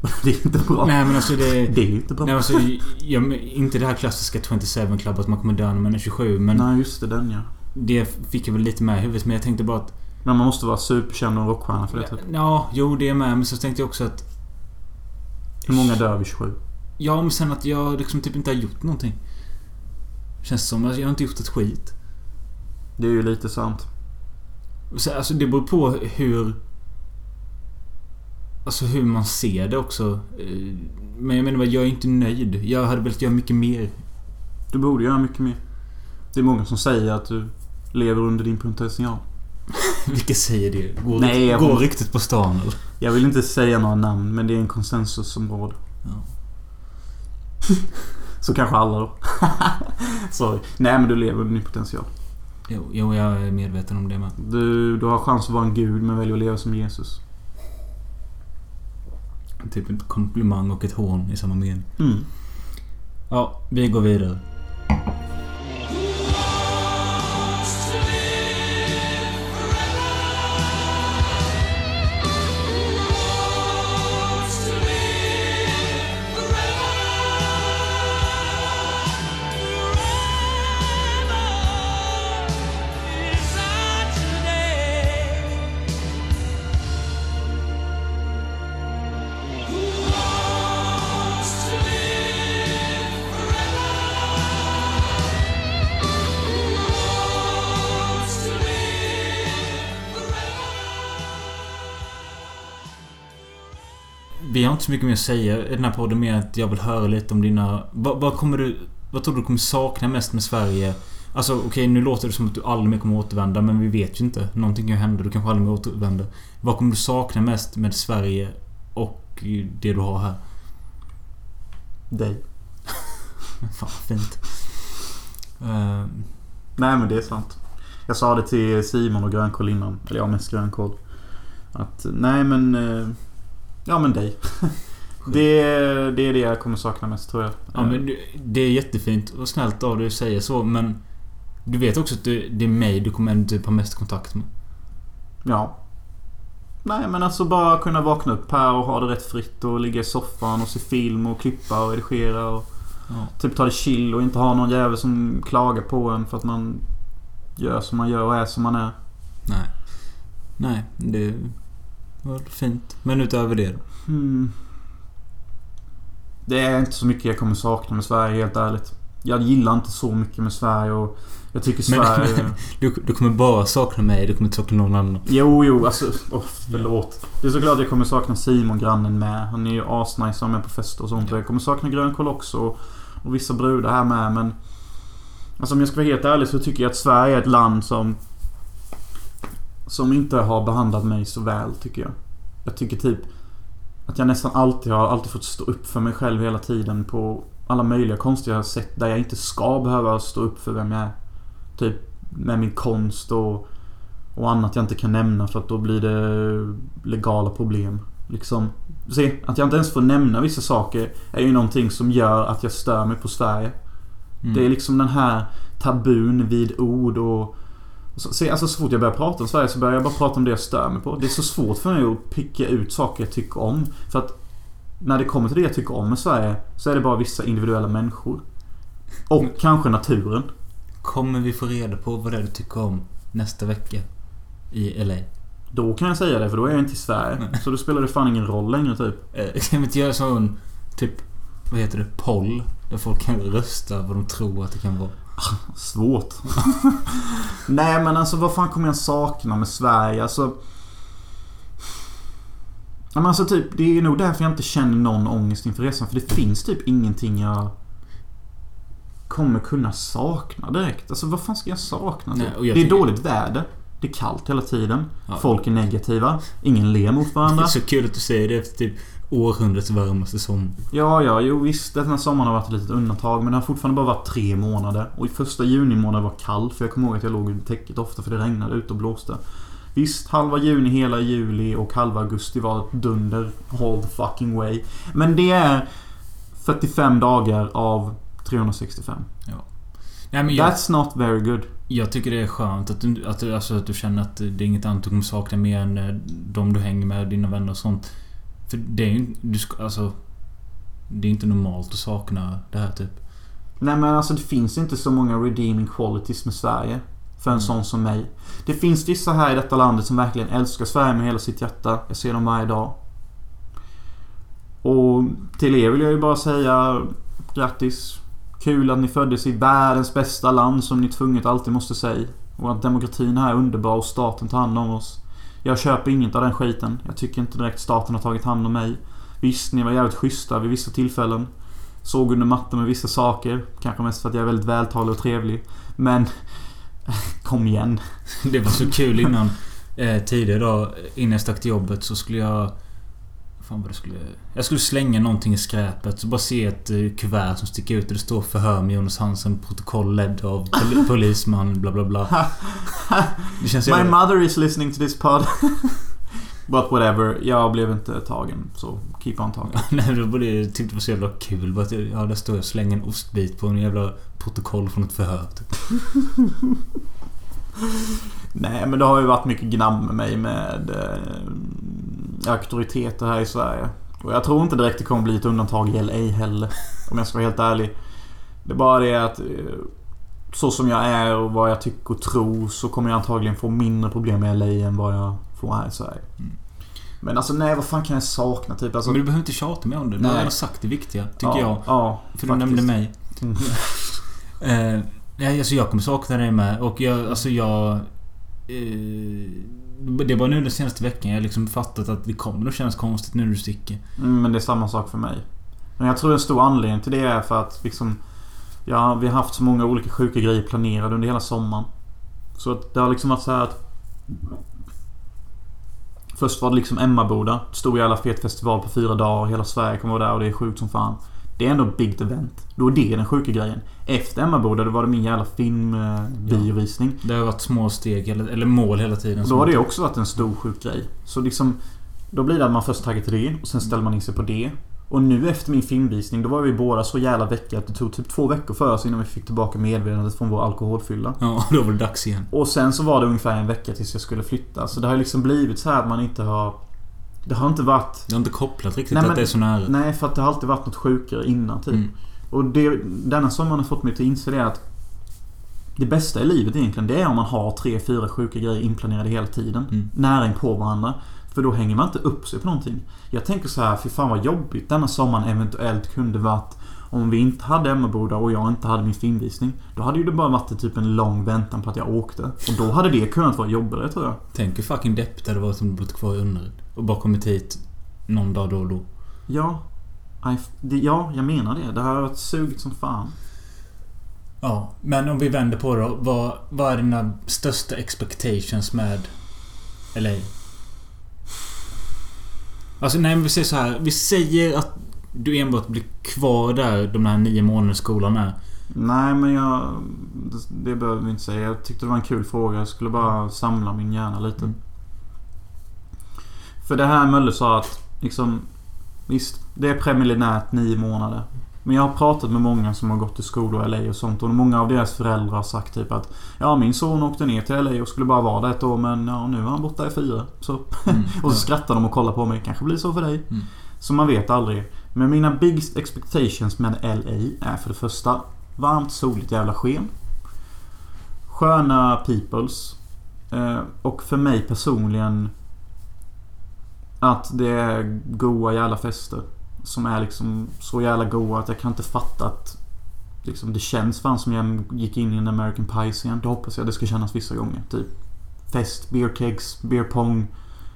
Det är inte bra. Nej men alltså det... Det är ju inte bra. Nej alltså, jag, inte det här klassiska 27 Club att man kommer dö när man är 27 men Nej, just det. Den ja. det fick jag väl lite med i huvudet men jag tänkte bara att... Men man måste vara superkänd och rockstjärna för det typ. Ja, jo det är med men så tänkte jag också att... Hur många dör vid 27? Ja men sen att jag liksom typ inte har gjort någonting. Känns som att jag har inte gjort ett skit. Det är ju lite sant. Så, alltså det beror på hur... Alltså hur man ser det också. Eh, Men jag menar bara, jag är inte nöjd. Jag hade velat göra mycket mer. Du borde göra mycket mer. Det är många som säger att du lever under din potential. Vilka säger det? Går, Nej, jag går riktigt på stan eller? Jag vill inte säga några namn, men det är en konsensus som råder. Ja. Så kanske alla då. Sorry. Nej, men du lever under din potential. Jo, jo, jag är medveten om det med. Du, du har chans att vara en gud, men väljer att leva som Jesus. Typ en komplimang och ett hån i samma mening. Mm. Ja, vi går vidare. Vi har inte så mycket mer att säga i den här podden mer att jag vill höra lite om dina... Vad, vad kommer du... Vad tror du kommer sakna mest med Sverige? Alltså okej, nu låter det som att du aldrig mer kommer återvända men vi vet ju inte. Någonting kan hända. Du kanske aldrig mer återvänder. Vad kommer du sakna mest med Sverige och det du har här? Dig. Fan, fint. Eh, Nej, men det är sant. Jag sa det till Simon och Grönkål innan. Eller ja, mest Grönkål. Att, nej men... eh, Ja, men dig. Det, det är det jag kommer sakna mest, tror jag. Ja men det är jättefint och snällt av dig att säga så men... Du vet också att det är mig du kommer ändå typ ha mest kontakt med. Ja. Nej, men alltså bara kunna vakna upp här och ha det rätt fritt och ligga i soffan och se film och klippa och redigera och Ja. typ ta det chill och inte ha någon jävel som klagar på en för att man gör som man gör och är som man är. Nej. Nej, det fint. Men utöver det? Hmm. Det är inte så mycket jag kommer sakna med Sverige, helt ärligt. Jag gillar inte så mycket med Sverige och jag tycker Men- Sverige... Du, du kommer bara sakna mig, du kommer inte sakna någon annan. Jo, jo, alltså... Oh, förlåt. Det är såklart jag kommer sakna Simon, grannen med. Han är ju asnice och med på fester och sånt. Jag kommer sakna Grönkål också. Och, och vissa brudar här med, men... Alltså om jag ska vara helt ärlig så tycker jag att Sverige är ett land som... Som inte har behandlat mig så väl, tycker jag. Jag tycker typ... Att jag nästan alltid har alltid fått stå upp för mig själv hela tiden på alla möjliga konstiga sätt där jag inte ska behöva stå upp för vem jag är. Typ med min konst och, och annat jag inte kan nämna för att då blir det legala problem. Liksom. Se, att jag inte ens får nämna vissa saker är ju någonting som gör att jag stör mig på Sverige. Mm. Det är liksom den här tabun vid ord och... så, se, alltså så fort jag börjar prata om Sverige så börjar jag bara prata om det jag stör mig på. Det är så svårt för mig att picka ut saker jag tycker om. För att när det kommer till det jag tycker om med Sverige så är det bara vissa individuella människor. Och kanske naturen. Kommer vi få reda på vad det är du tycker om nästa vecka? I LA? Då kan jag säga det för då är jag inte i Sverige. Nej. Så då spelar det fan ingen roll längre typ. Eh, Kan vi inte göra sån... Typ... Vad heter det? Poll? Där folk kan rösta vad de tror att det kan vara. Svårt. Nej men alltså vad fan kommer jag sakna med Sverige? Alltså... Ja, men alltså typ, det är nog därför jag inte känner någon ångest inför resan. För det finns typ ingenting jag kommer kunna sakna direkt. Alltså vad fan ska jag sakna? Nej, typ? och jag det är dåligt väder. Det är kallt hela tiden. Ja. Folk är negativa. Ingen ler mot Det är varandra. så kul att du säger det typ århundradets varmaste sommar. Ja, ja, jo visst. Den här sommaren har varit ett litet undantag. Men det har fortfarande bara varit tre månader. Och i första juni månad var kall. För jag kommer ihåg att jag låg under täcket ofta för det regnade ute och blåste. Visst, halva juni, hela juli och halva augusti var ett dunder all the fucking way. Men det är 45 dagar av 365. Nej men jag, That's not very good. jag tycker det är skönt att du, att, alltså, att du känner att det är inget annat du kommer sakna mer än eh, de du hänger med, dina vänner och sånt. För det är ju du ska, alltså... Det är inte normalt att sakna det här typ. Nej men alltså det finns inte så många redeeming qualities med Sverige. För en Mm. sån som mig. Det finns vissa här i detta landet som verkligen älskar Sverige med hela sitt hjärta. Jag ser dem varje dag. Och till er vill jag ju bara säga grattis. Kul att ni föddes i världens bästa land som ni tvunget alltid måste säga. Och att demokratin här är underbar och staten tar hand om oss. Jag köper inget av den skiten. Jag tycker inte direkt staten har tagit hand om mig. Visst, ni var jävligt schyssta vid vissa tillfällen. Såg under mattan med vissa saker. Kanske mest för att jag är väldigt vältalig och trevlig. Men... Kom igen. Det var så kul innan. Eh, tidigare då, innan jag stack till jobbet så skulle jag... Fan vad det skulle... Jag skulle slänga någonting i skräpet. Så bara se ett eh, kuvert som sticker ut och det står förhör med Jonas Hansen. Protokoll ledd av pol polisman bla bla bla. Det känns My jävla... mother is listening to this pod. But whatever. Jag blev inte tagen. Så keep on talking. Nej, då borde jag tyckte det var så jävla kul. Bara att, jag- ja, där står jag och slänger en ostbit på en jävla protokoll från ett förhör. Typ. Nej, men det har ju varit mycket gnabb med mig med eh, auktoriteter här i Sverige. Och jag tror inte direkt det kommer bli ett undantag i LA heller. Om jag ska vara helt ärlig. Det är bara det att eh, så som jag är och vad jag tycker och tror så kommer jag antagligen få mindre problem i LA än vad jag får här i Sverige. Mm. Men alltså nej, vad fan kan jag sakna? Typ alltså... Men du behöver inte tjata mer om det. Du har sagt det viktiga. Tycker ja, jag. Ja, För du faktiskt. nämnde mig. Mm. Eh, alltså jag kommer sakna dig med. Och jag, alltså jag... Eh, det är bara nu den senaste veckan jag har liksom fattat att det kommer att kännas konstigt nu när du sticker. Mm, men det är samma sak för mig. Men jag tror en stor anledning till det är för att liksom... Ja, vi har haft så många olika sjuka grejer planerade under hela sommaren. Så att det har liksom varit så här att... Först var det liksom Emmaboda. Stor jävla fet festival på fyra dagar. Hela Sverige kommer vara där och det är sjukt som fan. Det är ändå big event. Då är det den sjuka grejen. Efter Emmaboda då var det min jävla filmbiovisning. Det har varit små steg, eller, eller mål hela tiden. Och då har det också varit en stor sjuk grej. Så liksom... Då blir det att man först taggar till det och sen ställer man in sig på det. Och nu efter min filmvisning, då var vi båda så jävla väcka att det tog typ två veckor för oss innan vi fick tillbaka medvetandet från vår alkoholfylla. Ja, då var det dags igen. Och sen så var det ungefär en vecka tills jag skulle flytta. Så det har liksom blivit så här att man inte har... Det har inte varit... Det har inte kopplat riktigt Nej, att men- det är så nära. Nej, för att det har alltid varit något sjukare innan typ. Mm. Och det, denna sommaren har fått mig att inse det att det bästa i livet egentligen, det är om man har tre, fyra sjuka grejer inplanerade hela tiden. Mm. Nära in på varandra. För då hänger man inte upp sig på någonting. Jag tänker så här, fy fan vad jobbigt denna sommaren eventuellt kunde varit om vi inte hade Emmaboda och jag inte hade min filmvisning. Då hade ju det bara varit typ en lång väntan på att jag åkte. Och då hade det kunnat vara jobbigare tror jag. Tänk hur fucking deppigt det hade varit om du bott kvar i Önnered. Och bara kommit hit någon dag då och då. Ja. Det, ja, jag menar det. Det här har varit sugigt som fan. Ja, men om vi vänder på det då. Vad, vad är dina största expectations med LA? Alltså nej men vi säger så här. Vi säger att du enbart blir kvar där de här nio månaderna skolan är. Nej, men jag... Det, det behöver vi inte säga. Jag tyckte det var en kul fråga. Jag skulle bara samla min hjärna lite. Mm. För det här Mölle sa att liksom... Visst, det är preliminärt nio månader. Men jag har pratat med många som har gått i skolor i LA och sånt och många av deras föräldrar har sagt typ att Ja, min son åkte ner till LA och skulle bara vara där ett år men ja, nu är han borta i fyra. Så, Mm. och så skrattar de och kollar på mig. Kanske blir så för dig. Mm. Så man vet aldrig. Men mina biggest expectations med LA är för det första varmt soligt jävla sken. Sköna peoples. Eh, och för mig personligen att det är goa jävla fester. Som är liksom så jävla goa att jag kan inte fatta att liksom, det känns fan som jag gick in i en American Pie-scen. Det hoppas jag det ska kännas vissa gånger. Typ fest, beer kegs, beer pong,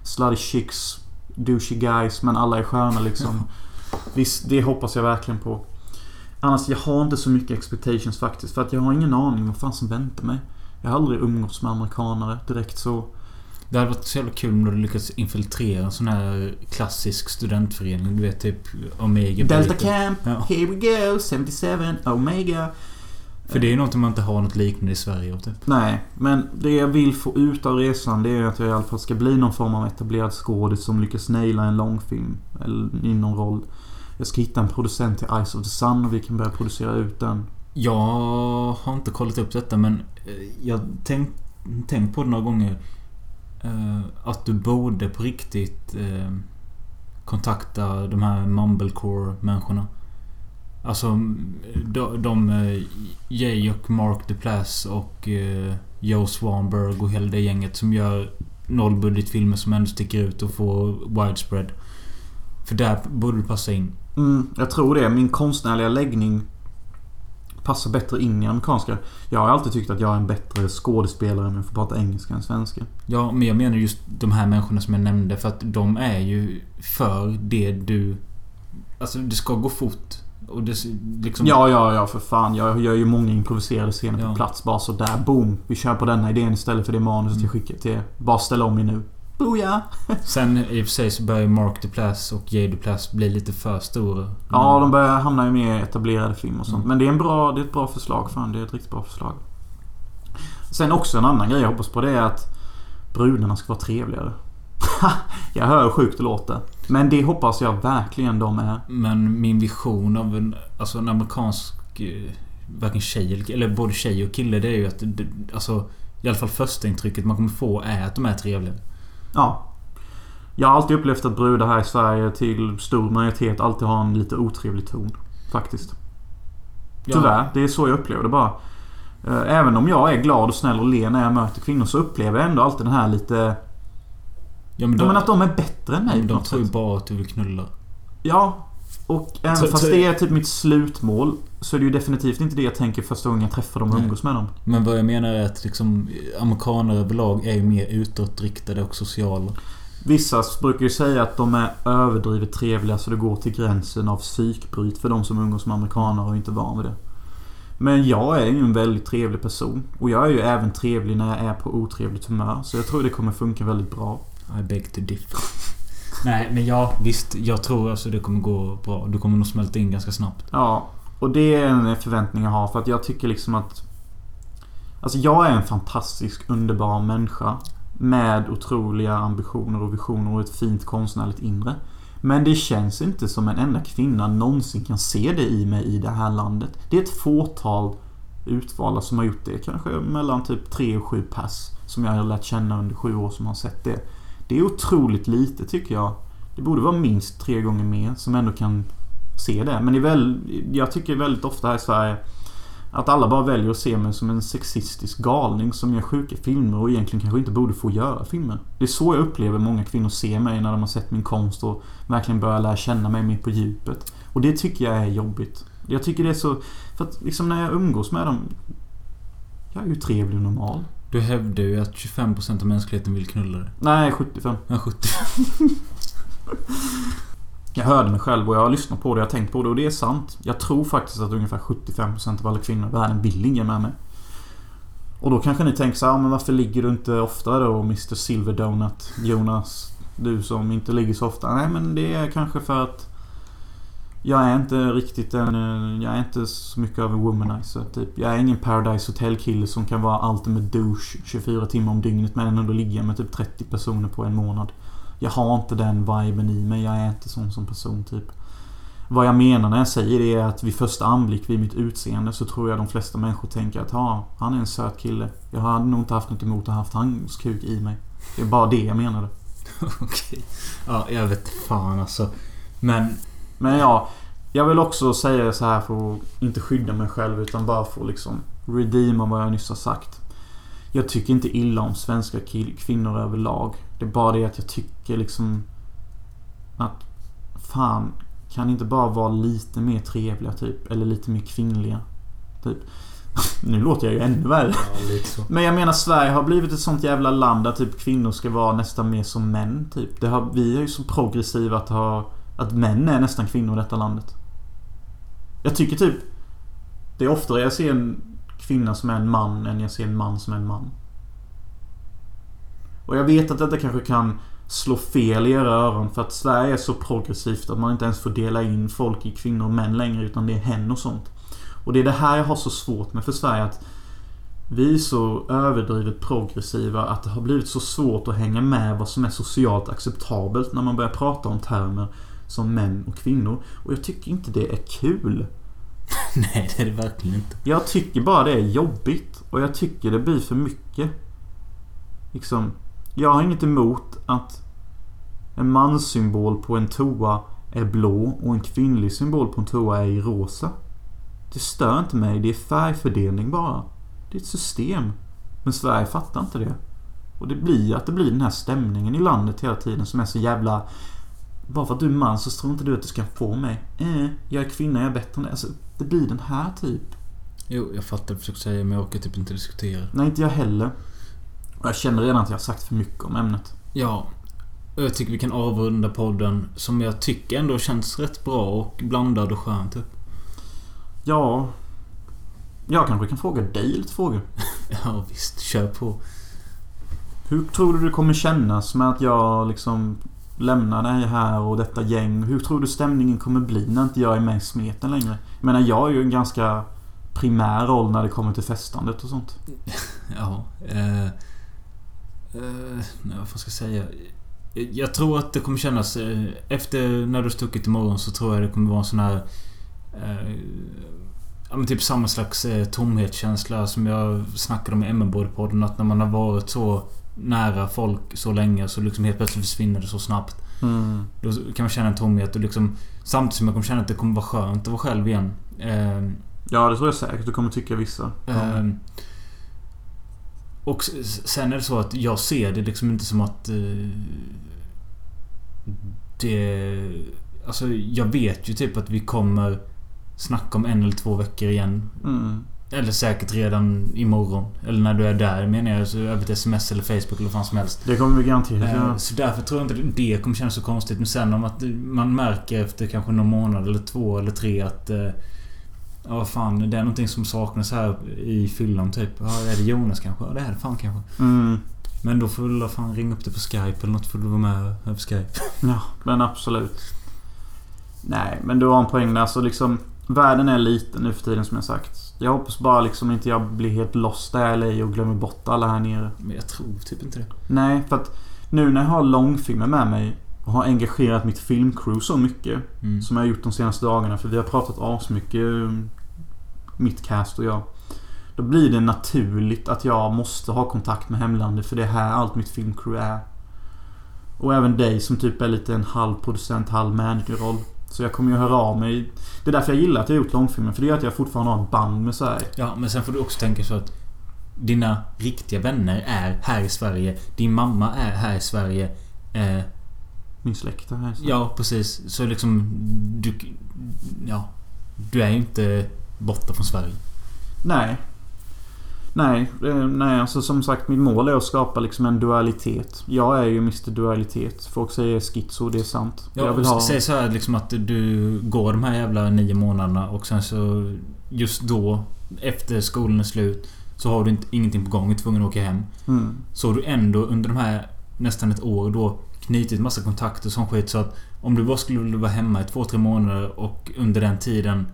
slutty chicks, douchey guys. Men alla är sköna liksom. Visst, det hoppas jag verkligen på. Annars, jag har inte så mycket expectations faktiskt. För att jag har ingen aning vad fan som väntar mig. Jag har aldrig umgåtts med amerikanare direkt så. Det hade varit så jävla kul om du lyckats infiltrera en sån här klassisk studentförening. Du vet typ Omega Delta Beta. Camp, Ja. here we go, 77, Omega. För det är ju något man inte har något liknande i Sverige. Typ. Nej, men det jag vill få ut av resan det är att jag i alla fall ska bli någon form av etablerad skådis som lyckas naila en långfilm. Eller i någon roll. Jag ska hitta en producent till Eyes of the Sun och vi kan börja producera ut den. Jag har inte kollat upp detta men eh, jag tänkt tänkt på det några gånger eh, Att du borde på riktigt eh, kontakta de här Mumblecore-människorna. Alltså de, de eh, Jay och Mark Duplass och eh, Joe Swanberg och hela det gänget som gör nollbudgetfilmer som ändå sticker ut och får widespread. För där borde du passa in. Mm, jag tror det. Min konstnärliga läggning passar bättre in i amerikanska. Jag har alltid tyckt att jag är en bättre skådespelare om jag får prata engelska än svenska. Ja, men jag menar just de här människorna som jag nämnde. För att de är ju för det du... Alltså, det ska gå fort. Och det liksom... Ja, ja, ja för fan. Jag gör ju många improviserade scener Ja. på plats. Bara så där, boom. Vi kör på denna idén istället för det manuset Mm. jag skickar till er. Bara ställ om er nu. Booyah! Sen i och för sig så börjar ju Mark Duplass och Jay Duplass bli lite för stora. Ja, de börjar hamna i mer etablerade film och sånt. Mm. Men det är, en bra, det är ett bra förslag. Fan, det är ett riktigt bra förslag. Sen också en annan grej jag hoppas på det är att brudarna ska vara trevligare. jag hör hur sjukt det låter. Men det hoppas jag verkligen de är. Men min vision av en, alltså en amerikansk... eh, Varken tjej eller, eller både tjej och kille det är ju att... det- Alltså... I alla fall första intrycket man kommer få är att de är trevliga. Ja. Jag har alltid upplevt att brudar här i Sverige till stor majoritet alltid har en lite otrevlig ton. Faktiskt. Tyvärr. Det är så jag upplever det bara. Eh, Även om jag är glad och snäll och ler när jag möter kvinnor så upplever jag ändå alltid den här lite... Ja men Ja, de, men att de är bättre än mig de, tror ju bara att du vill knulla. Ja. Och även Så- fast så- det är typ mitt slutmål så är det ju definitivt inte det jag tänker första gången jag träffar dem och umgås med dem. Men vad jag menar är att liksom... Amerikaner överlag är ju mer utåtriktade och sociala. Vissa brukar ju säga att de är överdrivet trevliga så det går till gränsen av psykbryt för de som umgås med amerikaner och inte är van vid det. Men jag är ju en väldigt trevlig person. Och jag är ju även trevlig när jag är på otrevligt humör. Så jag tror det kommer funka väldigt bra. I beg to differ. Nej men ja, visst. Jag tror alltså det kommer gå bra. Du kommer nog smälta in ganska snabbt. Ja, och det är en förväntning jag har för att jag tycker liksom att... Alltså jag är en fantastisk, underbar människa. Med otroliga ambitioner och visioner och ett fint konstnärligt inre. Men det känns inte som en enda kvinna någonsin kan se det i mig i det här landet. Det är ett fåtal utvalda som har gjort det. Kanske mellan typ 3 och 7 pass. Som jag har lärt känna under sju år som har sett det. Det är otroligt lite tycker jag. Det borde vara minst tre gånger mer som ändå kan se det. Men det väl, jag tycker väldigt ofta här i Sverige att alla bara väljer att se mig som en sexistisk galning som gör sjuka filmer och egentligen kanske inte borde få göra filmer. Det är så jag upplever många kvinnor ser mig när de har sett min konst och verkligen börjar lära känna mig mer på djupet. Och det tycker jag är jobbigt. Jag tycker det är så... För att liksom när jag umgås med dem... Jag är ju trevlig och normal. Du hävdar ju att 25% av mänskligheten vill knulla dig. Nej, 75. Ja, 70. Jag hörde mig själv och jag har lyssnat på det, jag har tänkt på det och det är sant. Jag tror faktiskt att ungefär 75% av alla kvinnor i världen vill ligga med mig. Och då kanske ni tänker så här, "Ja, men varför ligger du inte oftare då Mr Silver Donut? Jonas, du som inte ligger så ofta. Nej men det är kanske för att jag är inte riktigt en... Jag är inte så mycket av en womanizer typ. Jag är ingen Paradise Hotel kille som kan vara ultimate douche 24 timmar om dygnet men ändå ligga med typ 30 personer på en månad. Jag har inte den viben i mig. Jag är inte sån som person typ. Vad jag menar när jag säger det är att vid första anblick vid mitt utseende så tror jag de flesta människor tänker att ja, han är en söt kille. Jag hade nog inte haft något emot att ha haft hans kuk i mig. Det är bara det jag menade. Okej. Ja, jag vet fan alltså. Men... Men ja, jag vill också säga så här för att inte skydda mig själv utan bara för att liksom redeema vad jag nyss har sagt. Jag tycker inte illa om svenska kill- kvinnor överlag. Det är bara det att jag tycker liksom att fan, kan inte bara vara lite mer trevliga typ? Eller lite mer kvinnliga? Typ. Nu låter jag ju ännu värre. Ja, så. Men jag menar Sverige har blivit ett sånt jävla land där typ kvinnor ska vara nästan mer som män typ. Det har, vi är ju så progressiva att ha... Att män är nästan kvinnor i detta landet. Jag tycker typ... Det är oftare jag ser en kvinna som är en man än jag ser en man som är en man. Och jag vet att detta kanske kan slå fel i era öron för att Sverige är så progressivt att man inte ens får dela in folk i kvinnor och män längre utan det är hen och sånt. Och det är det här jag har så svårt med för Sverige att vi är så överdrivet progressiva att det har blivit så svårt att hänga med vad som är socialt acceptabelt när man börjar prata om termer som män och kvinnor. Och jag tycker inte det är kul. Nej, det är det verkligen inte. Jag tycker bara det är jobbigt. Och jag tycker det blir för mycket. Liksom, jag har inget emot att en manssymbol på en toa är blå och en kvinnlig symbol på en toa är i rosa. Det stör inte mig. Det är färgfördelning bara. Det är ett system. Men Sverige fattar inte det. Och det blir att det blir den här stämningen i landet hela tiden som är så jävla... Bara för att du är man så tror inte du att du ska få mig. Eh, jag är kvinna, jag är bättre än det. Alltså, det blir den här typ. Jo, jag fattar vad du försöker säga men jag orkar typ inte diskutera. Nej, inte jag heller. Jag känner redan att jag har sagt för mycket om ämnet. Ja. Jag tycker vi kan avrunda podden som jag tycker ändå känns rätt bra och blandad och skön typ. Ja... Jag kanske kan fråga dig lite frågor. Ja visst, kör på. Hur tror du det kommer kännas med att jag liksom lämnar dig här och detta gäng? Hur tror du stämningen kommer bli när inte jag är med i smeten längre? Jag menar, jag är ju en ganska primär roll när det kommer till festandet och sånt. Ja. Eh, eh, nej, vad ska jag säga? Jag tror att det kommer kännas... Eh, efter när du stuckit imorgon så tror jag det kommer vara en sån här... Eh, ja men typ samma slags eh, tomhetskänsla som jag snackade om i MN-podden. Att när man har varit så nära folk så länge så liksom helt plötsligt försvinner det så snabbt. Mm. Då kan man känna en tomhet och liksom... Samtidigt som jag kommer känna att det kommer vara skönt att vara själv igen. Eh, Ja, det tror jag säkert du kommer tycka vissa. Ehm, och sen är det så att jag ser det liksom inte som att... eh, det... Alltså jag vet ju typ att vi kommer snacka om en eller två veckor igen. Mm. Eller säkert redan imorgon. Eller när du är där menar jag. Så över ett sms eller Facebook eller vad fan som helst. Det kommer vi garanterat Eh, göra. Så därför tror jag inte det kommer kännas så konstigt. Men sen om att man märker efter kanske någon månad eller två eller tre att... eh, Ja vad fan, det är någonting som saknas här i fyllan typ. Ja, är det Jonas kanske? Ja, det är det fan kanske. Mm. Men då får du fan ringa upp det på Skype eller något. Får du vara med över Skype. Ja, men absolut. Nej, men du har en poäng där. Alltså liksom... Världen är liten nu för tiden som jag sagt. Jag hoppas bara liksom inte jag blir helt lost där LA och glömmer bort alla här nere. Men jag tror typ inte det. Nej, för att nu när jag har långfilmer med mig och har engagerat mitt filmcrew så mycket Mm. som jag har gjort de senaste dagarna. För vi har pratat asmycket, eh, mitt cast och jag. Då blir det naturligt att jag måste ha kontakt med hemlandet för det är här allt mitt filmcrew är. Och även dig som typ är lite en halv producent, halv managerroll. Så jag kommer ju höra av mig. Det är därför jag gillar att jag har gjort långfilmer. För det gör att jag fortfarande har ett band med Sverige. Ja, men sen får du också tänka så att dina riktiga vänner är här i Sverige. Din mamma är här i Sverige. Eh, Min släkt är här. så. ja, precis. Så liksom... Du... Ja. Du är ju inte borta från Sverige. Nej. Nej, eh, nej alltså som sagt mitt mål är att skapa liksom en dualitet. Jag är ju Mr Dualitet. Folk säger schizo, det är sant. Ja, jag vill ha... Säg så här liksom att du går de här jävla nio månaderna och sen så... Just då, efter skolan är slut, så har du inte, ingenting på gång. Du är tvungen att åka hem. Mm. Så har du ändå under de här nästan ett år då knutit massa kontakter och sån skit så att om du bara skulle vara hemma i två, tre månader och under den tiden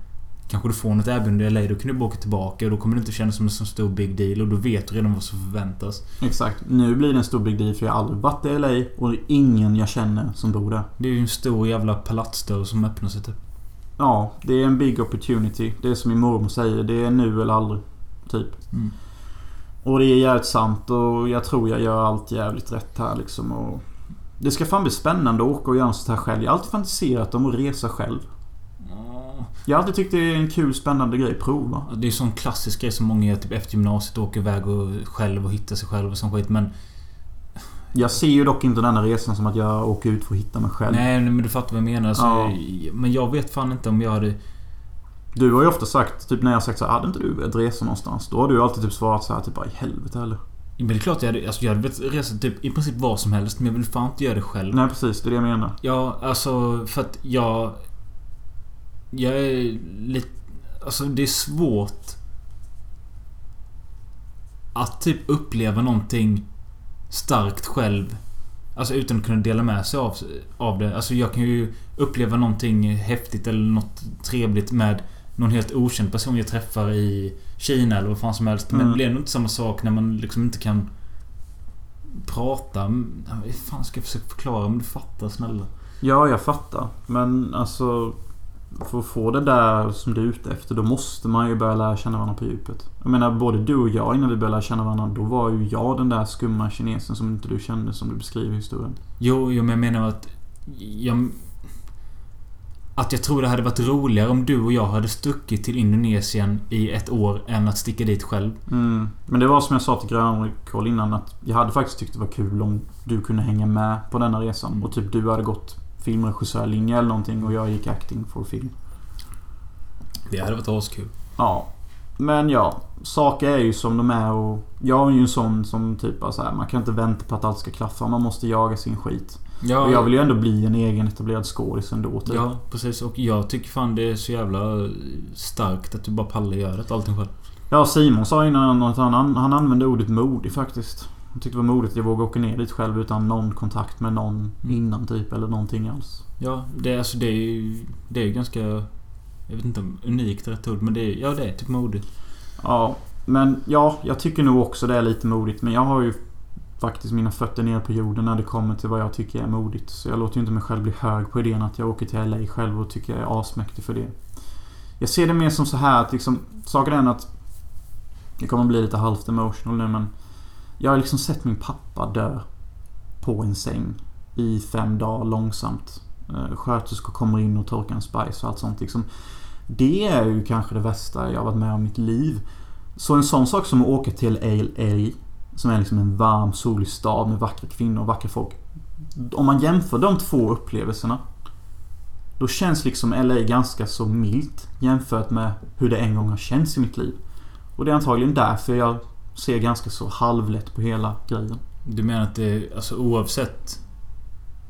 Kanske du får något erbjudande i LA, då kan du bara åka tillbaka och då kommer det inte kännas som en så stor big deal och då vet du redan vad som förväntas. Exakt. Nu blir det en stor big deal för jag har aldrig varit i LA och det är ingen jag känner som bor där. Det är ju en stor jävla palatsdörr som öppnar sig typ. Ja, det är en big opportunity. Det är som min mormor säger. Det är nu eller aldrig. Typ. Mm. Och det är jävligt sant och jag tror jag gör allt jävligt rätt här liksom. Och det ska fan bli spännande att åka och göra sånt här själv. Jag har alltid fantiserat om att resa själv. Jag har alltid tyckt det är en kul, spännande grej att prova. Det är ju sån klassisk grej som många gör typ efter gymnasiet. Åker iväg och själv och hittar sig själv och sån skit. Men Jag ser ju dock inte denna resan som att jag åker ut för att hitta mig själv. nej, men du fattar vad jag menar. Så, Ja. Men jag vet fan inte om jag hade... Du har ju ofta sagt, typ när jag har sagt så här, hade inte du velat resa någonstans? Då har du alltid typ svarat så här, typ bara i helvete eller? Men det är klart jag hade... Alltså jag hade velat resa typ i princip vad som helst. Men jag vill fan inte göra det själv. Nej precis, det är det jag menar. Ja, alltså för att jag... Jag är lite... Alltså det är svårt... Att typ uppleva någonting starkt själv. Alltså utan att kunna dela med sig av, av det. Alltså jag kan ju uppleva någonting häftigt eller något trevligt med någon helt okänd person jag träffar i Kina eller vad fan som helst. Men Mm. det blir nog inte samma sak när man liksom inte kan prata. Hur fan ska jag försöka förklara om du fattar snälla? Ja, jag fattar. Men alltså... För att få det där som du är ute efter, då måste man ju börja lära känna varandra på djupet. Jag menar, både du och jag innan vi började lära känna varandra, då var ju jag den där skumma kinesen som inte du kände, som du beskriver i historien. Jo, jo, men jag menar att... Jag, att jag tror det hade varit roligare om du och jag hade stuckit till Indonesien i ett år än att sticka dit själv. Mm. Men det var som jag sa till Grönkoll innan, att jag hade faktiskt tyckt det var kul om du kunde hänga med på denna resan. Mm. Och typ du hade gått filmregissörlinje eller någonting och jag gick acting for film. Det hade varit askul. Ja. Men ja, saker är ju som de är och jag är ju en sån som typ så här, man kan inte vänta på att allt ska klaffa. Man måste jaga sin skit. Ja, Och jag vill ju ändå bli en egen etablerad skådis ändå typ. Ja, precis. Och jag tycker fan det är så jävla starkt att du bara pallar göra det allting själv. Ja, Simon sa innan att han, han använde ordet modig faktiskt. Han tyckte det var modigt att jag vågade åka ner dit själv utan någon kontakt med någon Mm. innan typ eller någonting alls. Ja, det, är- alltså, det är ju... Det är ganska... Jag vet inte om unikt är rätt ord, men det är, ja, det är typ modigt. Ja, men ja, jag tycker nog också det är lite modigt. Men jag har ju faktiskt mina fötter ner på jorden när det kommer till vad jag tycker är modigt. Så jag låter ju inte mig själv bli hög på idén att jag åker till LA själv och tycker jag är asmäktig för det. Jag ser det mer som så här att liksom, saken är den att det kommer bli lite halvt emotional nu men jag har liksom sett min pappa dö på en säng i fem dagar långsamt. Eh, sköterskor kommer in och torkar hans bajs och allt sånt liksom. Det är ju kanske det värsta jag har varit med om i mitt liv. Så en sån sak som att åka till LA, som är liksom en varm, solig stad med vackra kvinnor och vackra folk. Om man jämför de två upplevelserna. Då känns liksom LA ganska så milt jämfört med hur det en gång har känts i mitt liv. Och det är antagligen därför jag ser ganska så halvlätt på hela grejen. Du menar att det, alltså oavsett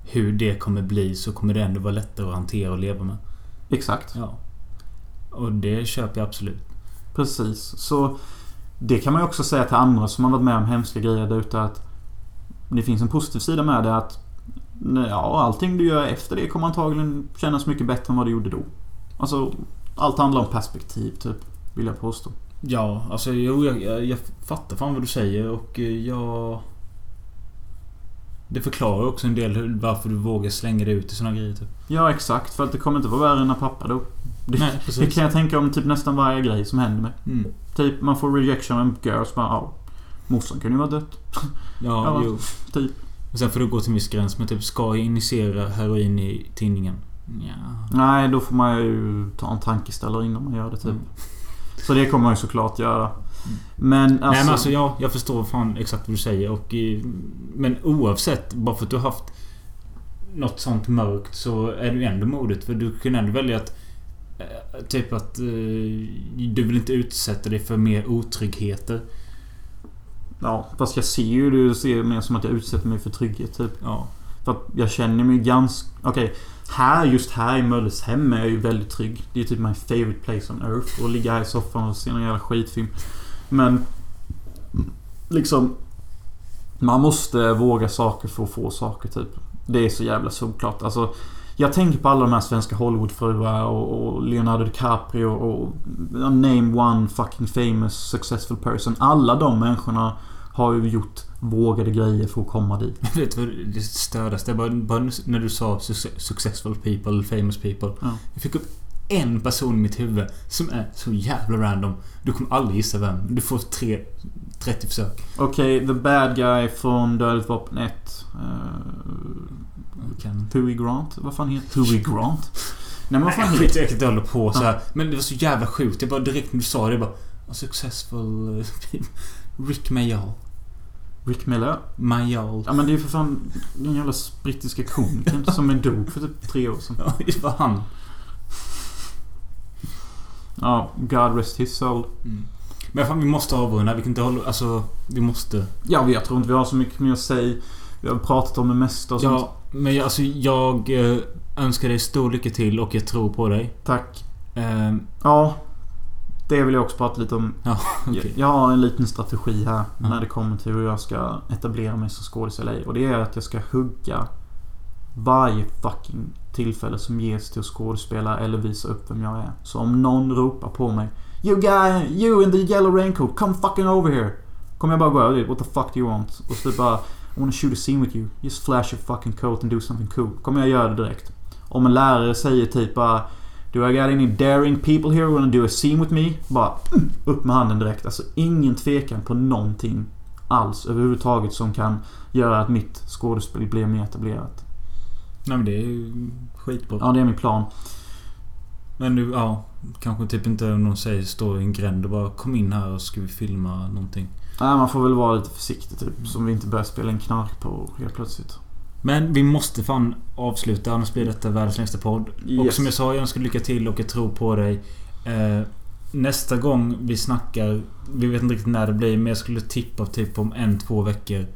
hur det kommer bli så kommer det ändå vara lättare att hantera och leva med? Exakt. Ja. Och det köper jag absolut. Precis. Så det kan man ju också säga till andra som har varit med om hemska grejer där ute att det finns en positiv sida med det att ja, allting du gör efter det kommer antagligen kännas mycket bättre än vad det gjorde då. Alltså, allt handlar om perspektiv typ, vill jag påstå. Ja, alltså jo, jag, jag, jag fattar fan vad du säger och eh, jag... Det förklarar också en del varför du vågar slänga dig ut i såna grejer typ. Ja, exakt. För att det kommer inte vara värre än när pappa då. Det, Nej, det kan jag tänka om typ nästan varje grej som händer mig. Mm. Typ, man får rejection av en girl så bara, ja. Morsan kunde ju vara dött. Ja, Ja, jo. typ. Och sen får du gå till en viss gräns men typ, ska jag initiera heroin i tidningen? Ja. Nej, då får man ju ta en tankeställare innan man gör det typ. Mm. Så det kommer man ju såklart göra. Men alltså... Nej men alltså ja, jag förstår fan exakt vad du säger och... eh, Men oavsett, bara för att du har haft något sånt mörkt så är du ändå modigt. För du kan ändå välja att... eh, Typ att... eh, Du vill inte utsätta dig för mer otryggheter. Ja, fast jag ser ju det ser mer som att jag utsätter mig för trygghet typ. Ja. För att jag känner mig ganska... Okej. här, just här i Mölles hem är jag ju väldigt trygg. Det är typ my favorite place on earth. Att ligga här i soffan och se någon jävla skitfilm. Men... Liksom... Man måste våga saker för att få saker typ. Det är så jävla solklart. Alltså... Jag tänker på alla de här svenska Hollywoodfruar och, och Leonardo DiCaprio och... Name one fucking famous successful person. Alla de människorna har ju gjort vågade grejer för att komma dit. Vet du vad det stördaste? Bara, bara när du sa suc- successful people, famous people. Ja. Jag fick upp en person i mitt huvud som är så jävla random. Du kommer aldrig gissa vem. Du får tre, 30 försök. Okej, the bad guy från Dödligt vapen 1. Uh, Jag kan- Huey Grant? Vad fan heter Huey Grant? Nej men vad fan heter... jag inte hålla på så här. Men det var så jävla sjukt. Det var direkt när du sa det. Jag bara... "A Successful... eh, Rick Mayall. Rick Miller? Mayall. Ja men det är för fan den jävla brittiska komikern som är dog för typ tre år sedan. Ja, det var han. Ja, God rest his soul. Mm. Men fan, vi måste avrunda. Vi kan inte hålla... Alltså, vi måste. Ja, jag tror inte vi har så mycket mer att säga. Vi har pratat om det mesta och sånt. Ja, men jag- alltså jag eh, önskar dig stor lycka till och jag tror på dig. Tack. Eh, Ja. Det vill jag också prata lite om. Ja, Jag- okej. Jag har en liten strategi här Ja. när det kommer till hur jag ska etablera mig som LA. Och det är att jag ska hugga varje fucking tillfälle som ges till att skådespela eller visa upp vem jag är. Så om någon ropar på mig You guy, you in the yellow raincoat, come fucking over here. Kommer jag bara gå över dit. What the fuck do you want? Och så typ bara I wanna shoot a scene with you. Just flash your fucking coat and do something cool. Kommer jag göra det direkt. Om en lärare säger typ bara Do I got any daring people here who wanna do a scene with me? Bara mm, upp med handen direkt. Alltså ingen tvekan på någonting alls överhuvudtaget som kan göra att mitt skådespel blir mer etablerat. Nej men det är ju skitbra. Ja, det är min plan. Men nu, ja. Kanske typ inte om någon säger stå i en gränd och bara kom in här och ska vi filma någonting. Nej, man får väl vara lite försiktig typ. Som vi inte börjar spela in knark på helt plötsligt. Men vi måste fan avsluta annars blir detta världens längsta podd. Och Yes. som jag sa, jag önskar lycka till och jag tror på dig. Eh, nästa gång vi snackar... Vi vet inte riktigt när det blir men jag skulle tippa typ om en, två veckor.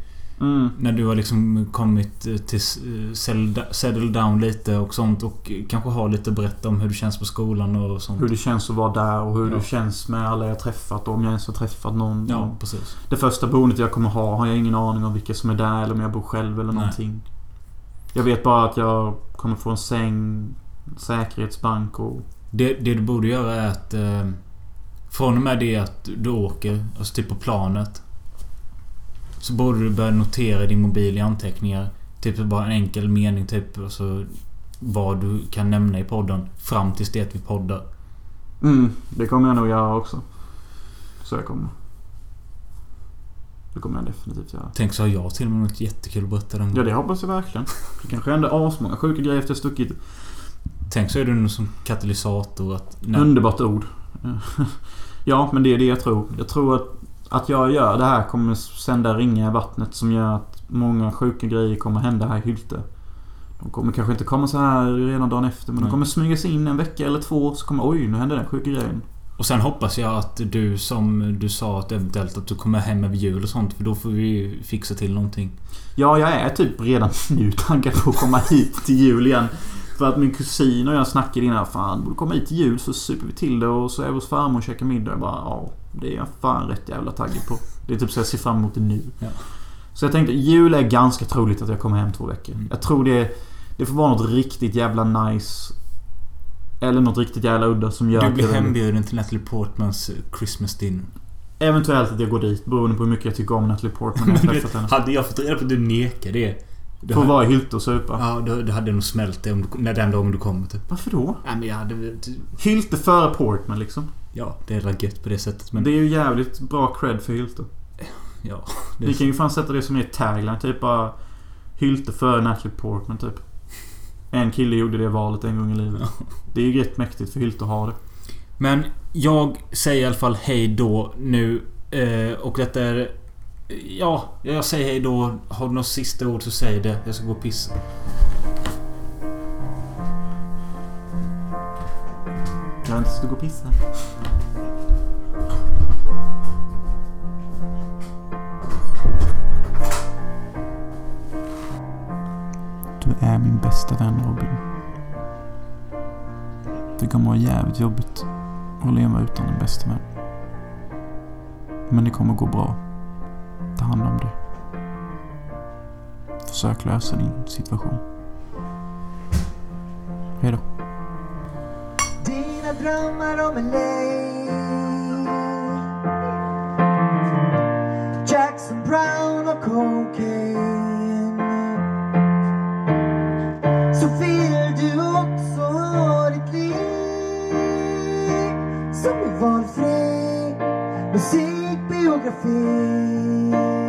Mm. När du har liksom kommit eh, till eh, settle settle down lite och sånt och kanske har lite att berätta om hur det känns på skolan och sånt. Hur det känns att vara där och hur Ja. det känns med alla jag träffat och om jag ens har träffat någon. Ja, precis. Det första boendet jag kommer ha har jag ingen aning om vilka som är där eller om jag bor själv eller Nej. någonting. Jag vet bara att jag kommer få en säng, säkerhetsbank och... Det, det du borde göra är att... Eh, från och med det att du åker, alltså typ på planet. Så borde du börja notera din mobil i anteckningar. Typ bara en enkel mening typ. Alltså, vad du kan nämna i podden. Fram tills det att vi poddar. Mm, det kommer jag nog göra också. Så jag kommer. Det kommer jag definitivt göra. Tänk så har jag till och med något jättekul att berätta den Ja, det hoppas jag verkligen. Det kanske händer asmånga sjuka grejer efter jag stuckit. Tänk så är du någon som katalysator att... när- Underbart ord. Ja, men det är det jag tror. Jag tror att, att jag gör det här kommer sända ringar i vattnet som gör att många sjuka grejer kommer hända här i Hylte. De kommer kanske inte komma så här redan dagen efter men Nej. de kommer smyga sig in en vecka eller två så kommer oj, nu hände den sjuka grejen. Och sen hoppas jag att du som du sa att eventuellt att du kommer hem över jul och sånt. För då får vi fixa till någonting. Ja, jag är typ redan nu taggad på att komma hit till jul igen. För att min kusin och jag snackade innan. Fan, borde komma hit till jul så super vi till det och så är vi hos farmor och käkar middag. Jag bara, ja, det är jag fan rätt jävla taggad på. Det är typ så jag ser fram emot det nu. Ja. Så jag tänkte, jul är ganska troligt att jag kommer hem två veckor. Mm. Jag tror det, det får vara något riktigt jävla nice. Eller något riktigt jävla udda som gör Du blir hembjuden till Natalie Portmans Christmas dinner. Eventuellt att jag går dit beroende på hur mycket jag tycker om Natalie Portman när jag träffat henne. hade jag fått reda på att du nekar det. Du Får hade, vara i Hylte och supa. ja, då, då hade nog smält det om du, när den dagen du kommer typ. Varför då? Nej men jag hade... Hylte före Portman liksom. Ja, det är väl gött på det sättet men... Det är ju jävligt bra cred för Hylte. ja. Det Vi kan ju fan sätta det som är tagline. Typ bara Hylte före Natalie Portman typ. En kille gjorde det valet en gång i livet. Det är ju rätt mäktigt för Hylte att ha det. Men jag säger i alla fall hej då nu. Eh, och detta är... Ja, jag säger hej då. Har du något sista ord så säg det. Jag ska gå och pissa. Jag inte ska gå och pissa. Du är min bästa vän Robin. Det kommer vara jävligt jobbigt att leva utan en bästa vän. Men det kommer gå bra. Ta hand om dig. Försök lösa din situation. Hejdå drömmar om en Jackson Brown och cocaine. Så vill du också ha ditt liv Som en valfri musikbiografi.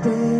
stay.